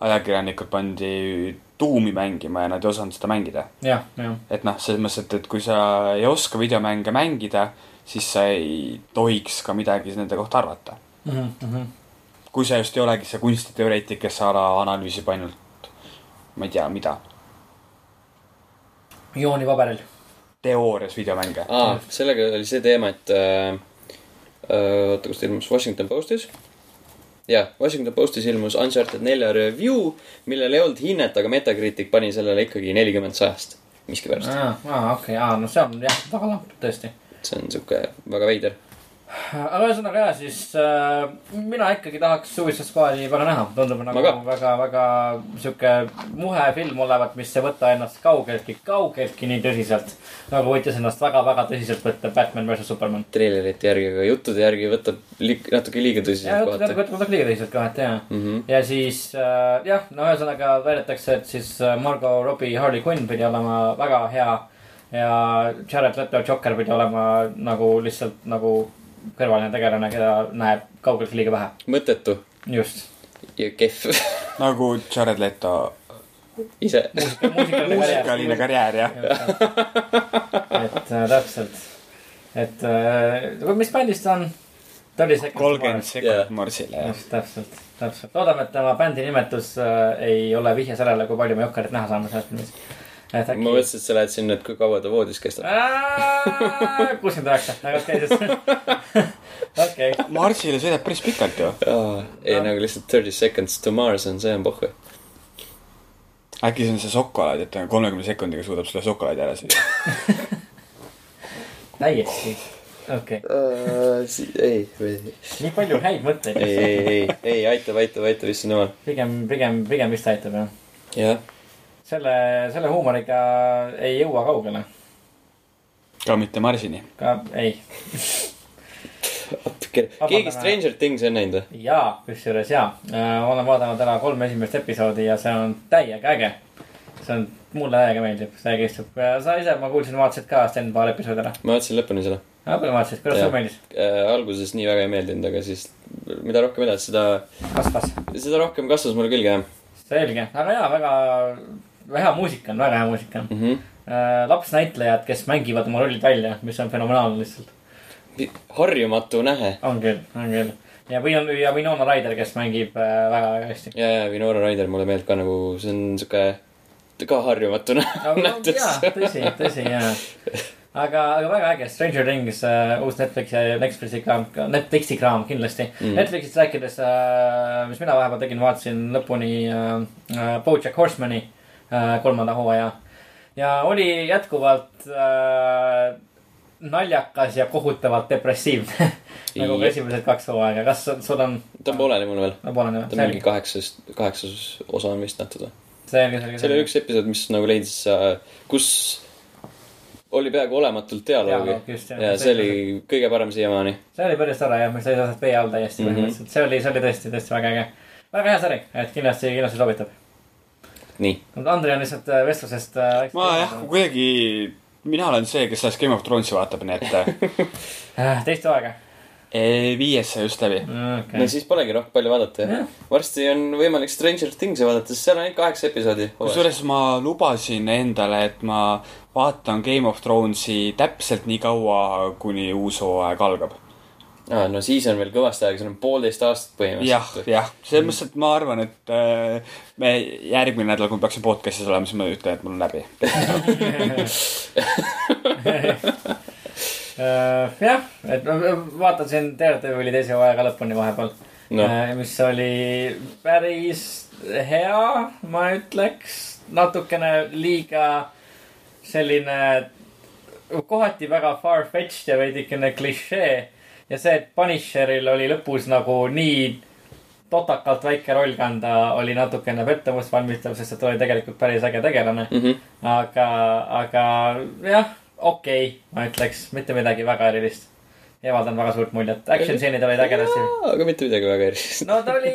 [SPEAKER 3] ajakirjanikud pandi tuumi mängima ja nad ei osanud seda mängida. et noh, selles mõttes, et, et kui sa ei oska videomänge mängida, siis sa ei tohiks ka midagi nende kohta arvata.
[SPEAKER 2] Mhm,
[SPEAKER 3] kui sa just ei olegi see kunstiteoreetik, kes a la analüüsib ainult, ma ei tea, mida,
[SPEAKER 2] jooni paberil.
[SPEAKER 3] teoorias videomänge.
[SPEAKER 1] aa, sellega oli see teema, et äh, äh, oota, kus ta ilmus, Washington Postis. jah, Washington Postis ilmus Uncharted nelja review, millel ei olnud hinnet, aga Metacritic pani sellele ikkagi nelikümmend sajast. miskipärast,
[SPEAKER 2] aa, aa, okei, aa, no see on jah, väga lamp, tõesti.
[SPEAKER 1] see on sihuke väga veider.
[SPEAKER 2] Aga ühesõnaga jah, siis äh, mina ikkagi tahaks Suicide Squad'i väga näha, tundub nagu
[SPEAKER 1] ka.
[SPEAKER 2] väga, väga sihuke muhe film olevat, mis ei võta ennast kaugeltki, kaugeltki nii tõsiselt. nagu võttis ennast väga-väga tõsiselt võtta Batman versus Superman.
[SPEAKER 1] treilerite järgi, aga juttude järgi võtab li-, natuke liiga
[SPEAKER 2] ja
[SPEAKER 1] tõsiselt kohati
[SPEAKER 2] natuke, natuke liiga tõsiselt kohati jah
[SPEAKER 1] mm. -hmm.
[SPEAKER 2] ja siis äh, jah, no ühesõnaga väidetakse, et siis äh, Margot Robbie Harley Quinn pidi olema väga hea. ja Jared Leto Joker pidi olema nagu lihtsalt nagu kõrvaline tegelane, keda näeb kaugeltki liiga vähe.
[SPEAKER 1] mõttetu
[SPEAKER 2] just.
[SPEAKER 1] ja kehv
[SPEAKER 3] nagu Jared Leto
[SPEAKER 1] ise.
[SPEAKER 2] muusikaline
[SPEAKER 3] muusikaline
[SPEAKER 2] karjäär.
[SPEAKER 3] jah. *laughs*
[SPEAKER 2] et äh, täpselt, et äh, mis bändis ta on? ta oli see.
[SPEAKER 3] kolmkümmend sekundit. Marsile, jah.
[SPEAKER 2] just, täpselt, täpselt. loodame, et tema bändi nimetus äh, ei ole vihje sellele, kui palju me Jokkerit näha saame selles filmis. Et äkki
[SPEAKER 1] ma. mõtlesin, et sa lähed sinna, et kui kaua ta voodis kestab.
[SPEAKER 2] kuuskümmend üheksa, aga okei siis. okei,
[SPEAKER 3] Marsile sõidab päris pikalt ju.
[SPEAKER 1] ei, nagu lihtsalt thirty seconds to Mars on, see on pohhu.
[SPEAKER 3] äkki see on see šokolaad, et ta kolmekümne sekundiga suudab selle šokolaadi ära süüa. *laughs*
[SPEAKER 2] täiesti, okei.
[SPEAKER 1] ei, ei,
[SPEAKER 2] nii palju häid mõtteid
[SPEAKER 1] ei, ei, ei, ei aitab, aitab, aitab, issand jumal.
[SPEAKER 2] pigem, pigem, pigem vist aitab jah.
[SPEAKER 1] jah,
[SPEAKER 2] selle, selle huumoriga ei jõua kaugele.
[SPEAKER 3] ka mitte Marsini.
[SPEAKER 2] ka ei.
[SPEAKER 1] keegi Stranger Things'i on näinud või?
[SPEAKER 2] jaa, kusjuures jaa, ma olen vaadanud ära kolm esimest episoodi ja see on täiega äge. see on, mulle täiega meeldib, täiega istub. sa ise, ma kuulsin, vaatasid ka Sten paar episoodi ära.
[SPEAKER 1] ma vaatasin lõpuni selle.
[SPEAKER 2] palju vaatasid, kuidas sulle meeldis?
[SPEAKER 1] alguses nii väga ei meeldinud, aga siis mida rohkem edasi, seda,
[SPEAKER 2] kasvas.
[SPEAKER 1] seda rohkem kasvas mulle küll, jah
[SPEAKER 2] selge, aga jaa, väga, hea muusika on, väga hea muusika on.
[SPEAKER 1] mm. -hmm.
[SPEAKER 2] lapsnäitlejad, kes mängivad oma rollid välja, mis on fenomenaalne lihtsalt.
[SPEAKER 1] harjumatu nähe.
[SPEAKER 2] on küll, on küll. ja Win-, ja Winona Ryder, kes mängib äh, väga, väga hästi.
[SPEAKER 1] ja, ja Winona Ryder mulle meeldib ka nagu, see on sihuke ka harjumatu *laughs* nä-
[SPEAKER 2] jaa,
[SPEAKER 1] nähtus.
[SPEAKER 2] tõsi, tõsi, jaa. aga, aga väga äge, Stranger Things äh,, uus Netflixi, Netflixi kraam, Netflixi kraam kindlasti mm.. Netflixist rääkides äh,, mis mina vahepeal tegin, vaatasin lõpuni äh, äh, BoJack Horsemani äh, kolmanda hooaja. ja oli jätkuvalt äh, naljakas ja kohutavalt depressiivne *laughs* nagu ka esimesed kaks hooaega, kas sul- on?
[SPEAKER 1] ta on pooleli mul veel.
[SPEAKER 2] no pole nii,
[SPEAKER 1] ta on mingi kaheksas, kaheksas osa on vist nähtud või?
[SPEAKER 2] selge, selge,
[SPEAKER 1] see oli üks episood, mis nagu leidis, kus oli peaaegu olematult dialoogi ja see oli kõige parem siiamaani.
[SPEAKER 2] see oli päris tore jah, mis leidis aset vee all täiesti
[SPEAKER 1] Mhm.
[SPEAKER 2] põhimõtteliselt, see oli, see oli tõesti, tõesti väga äge. väga hea sari, et kindlasti, kindlasti soovitab.
[SPEAKER 1] nii,
[SPEAKER 2] Andrei on lihtsalt äh, vestlusest äh,.
[SPEAKER 3] ma jah, kuidagi, mina olen see, kes alles Game of Thronesi vaatab, nii et
[SPEAKER 2] äh. *laughs* teist hooaega
[SPEAKER 3] eh, viies sai just läbi.
[SPEAKER 2] okay.
[SPEAKER 1] no. siis polegi rohkem palju vaadata ju. varsti on võimalik Stranger Things'i vaadata, sest seal on ainult kaheksa episoodi.
[SPEAKER 3] kusjuures ma lubasin endale, et ma vaatan Game of Thronesi täpselt nii kaua, kuni uus hooaeg algab.
[SPEAKER 1] aa, no siis on veel kõvasti aega, see on poolteist aastat
[SPEAKER 3] jah,
[SPEAKER 1] põhimõtteliselt.
[SPEAKER 3] jah, selles mõttes, et ma arvan, et äh, me järgmine nädal, kui me peaksime podcast'is olema, siis ma ütlen, et mul on läbi. *laughs*
[SPEAKER 2] Äh, jah, et ma vaatasin Daredevili teise hooaega lõpuni vahepeal no., mis oli päris hea, ma ütleks, natukene liiga selline kohati väga far-fetched ja veidikene klišee. Ja see, et Punisheril oli lõpus nagu nii totakalt väike roll kanda, oli natukene pettumust valmistav, sest ta oli tegelikult päris äge tegelane.
[SPEAKER 1] Mhm.
[SPEAKER 2] aga, aga jah, okei okay,, ma ütleks, mitte midagi väga erilist. ei avaldanud väga suurt muljet, action stseenid olid ägedasti.
[SPEAKER 1] aga mitte midagi väga erilist.
[SPEAKER 2] no ta oli,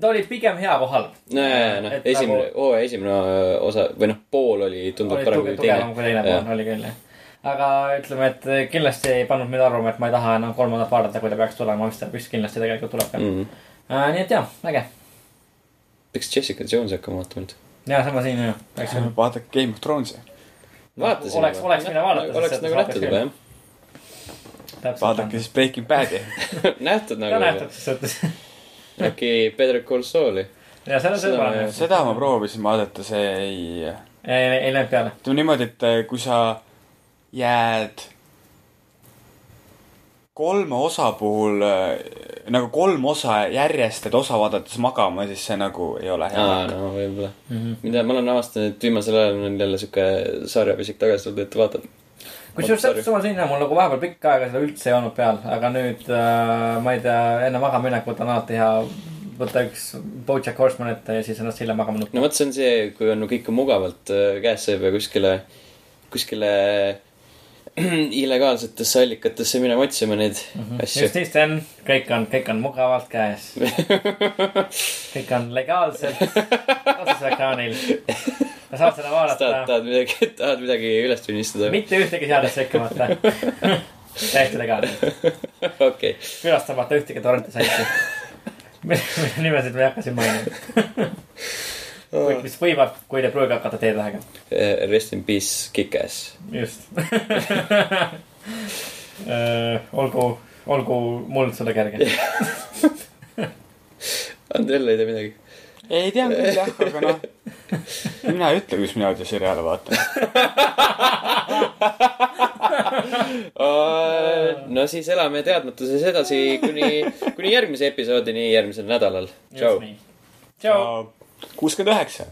[SPEAKER 2] ta oli pigem hea kui halb.
[SPEAKER 1] no ja, ja, noh, esimene
[SPEAKER 2] nagu-,
[SPEAKER 1] hooaja esimene osa või noh, pool oli tunduvalt parem kui
[SPEAKER 2] tugevam kui teine
[SPEAKER 1] teine.
[SPEAKER 2] pool, oli küll jah. Aga ütleme, et kindlasti ei pannud mind arvama, et ma ei taha enam kolmandat vaadata, kui ta peaks tulema, mis ta vist kindlasti tegelikult tuleb ka mm..
[SPEAKER 1] Mm.
[SPEAKER 2] Uh, nii et jah, äge.
[SPEAKER 1] peaks Jessica Jones'i hakkama vaatama nüüd.
[SPEAKER 2] ja sama siin jah,
[SPEAKER 3] vaadake Game of Thrones'i.
[SPEAKER 1] vaatasin.
[SPEAKER 2] Oleks- oleks mine vaadata,
[SPEAKER 1] oleks
[SPEAKER 2] seda
[SPEAKER 1] nagu nähtud juba jah.
[SPEAKER 3] vaadake siis Breaking Bad'i. *laughs*
[SPEAKER 1] nähtud
[SPEAKER 2] ka
[SPEAKER 1] nagu
[SPEAKER 2] nähtud, ses suhtes. *laughs*
[SPEAKER 1] äkki Better Call Saul'i.
[SPEAKER 2] ja
[SPEAKER 1] Seda
[SPEAKER 2] sõba
[SPEAKER 1] ma
[SPEAKER 2] ju.
[SPEAKER 3] seda ma proovisin vaadata, see ei,
[SPEAKER 2] ei, ei läinud peale.
[SPEAKER 3] ütleme niimoodi, et äh, kui sa jääd kolme osa puhul äh, nagu kolm osa järjest, et osa vaadates magama, siis see nagu ei ole hea
[SPEAKER 1] aa, no võib-olla.
[SPEAKER 2] Mhm.
[SPEAKER 1] mida ma olen avastanud, et viimasel ajal on jälle sihuke sarjapisik tagasi tulnud, et vaatad.
[SPEAKER 2] kusjuures täpselt sama siin, mul nagu vahepeal pikka aega seda üldse ei olnud peal, aga nüüd äh, ma ei tea, enne magamaminekut on alati hea võtta üks Bojack Horseman ette ja siis ennast hiljem magama nutta.
[SPEAKER 1] no vot, see on see, kui on kõik on mugavalt äh, käes, sa ei pea kuskile, kuskile *clears throat* illegaalsetesse allikatesse minema otsima neid asju
[SPEAKER 2] just. nii, Sten, kõik on, kõik on mugavalt käes. *laughs* kõik on legaalselt otsesel ekraanil. sa saad seda
[SPEAKER 1] tahad,
[SPEAKER 2] vaadata,
[SPEAKER 1] tahad midagi, tahad midagi üles tunnistada?
[SPEAKER 2] mitte ühtegi seadust rikkumata. *laughs* täiesti legaalselt,
[SPEAKER 1] okei,
[SPEAKER 2] külastamata ühtegi torrenti saiti. *laughs* mille nimesid ma ei hakka siin mainima. Mis võivad, kui te pruugi hakata teetähega,
[SPEAKER 1] Eh, rest in peace, Kick-Ass.
[SPEAKER 2] just. olgu, olgu muld sulle kerge. *laughs*
[SPEAKER 1] Andrel ei tea midagi.
[SPEAKER 3] ei tea küll jah, aga noh, mina ei ütle, kus mina audioseriaale vaatan. *laughs*
[SPEAKER 1] no siis elame teadmatuses edasi kuni, kuni järgmise episoodini järgmisel nädalal. tšau.
[SPEAKER 2] tšau.
[SPEAKER 3] Kuuskümmend üheksa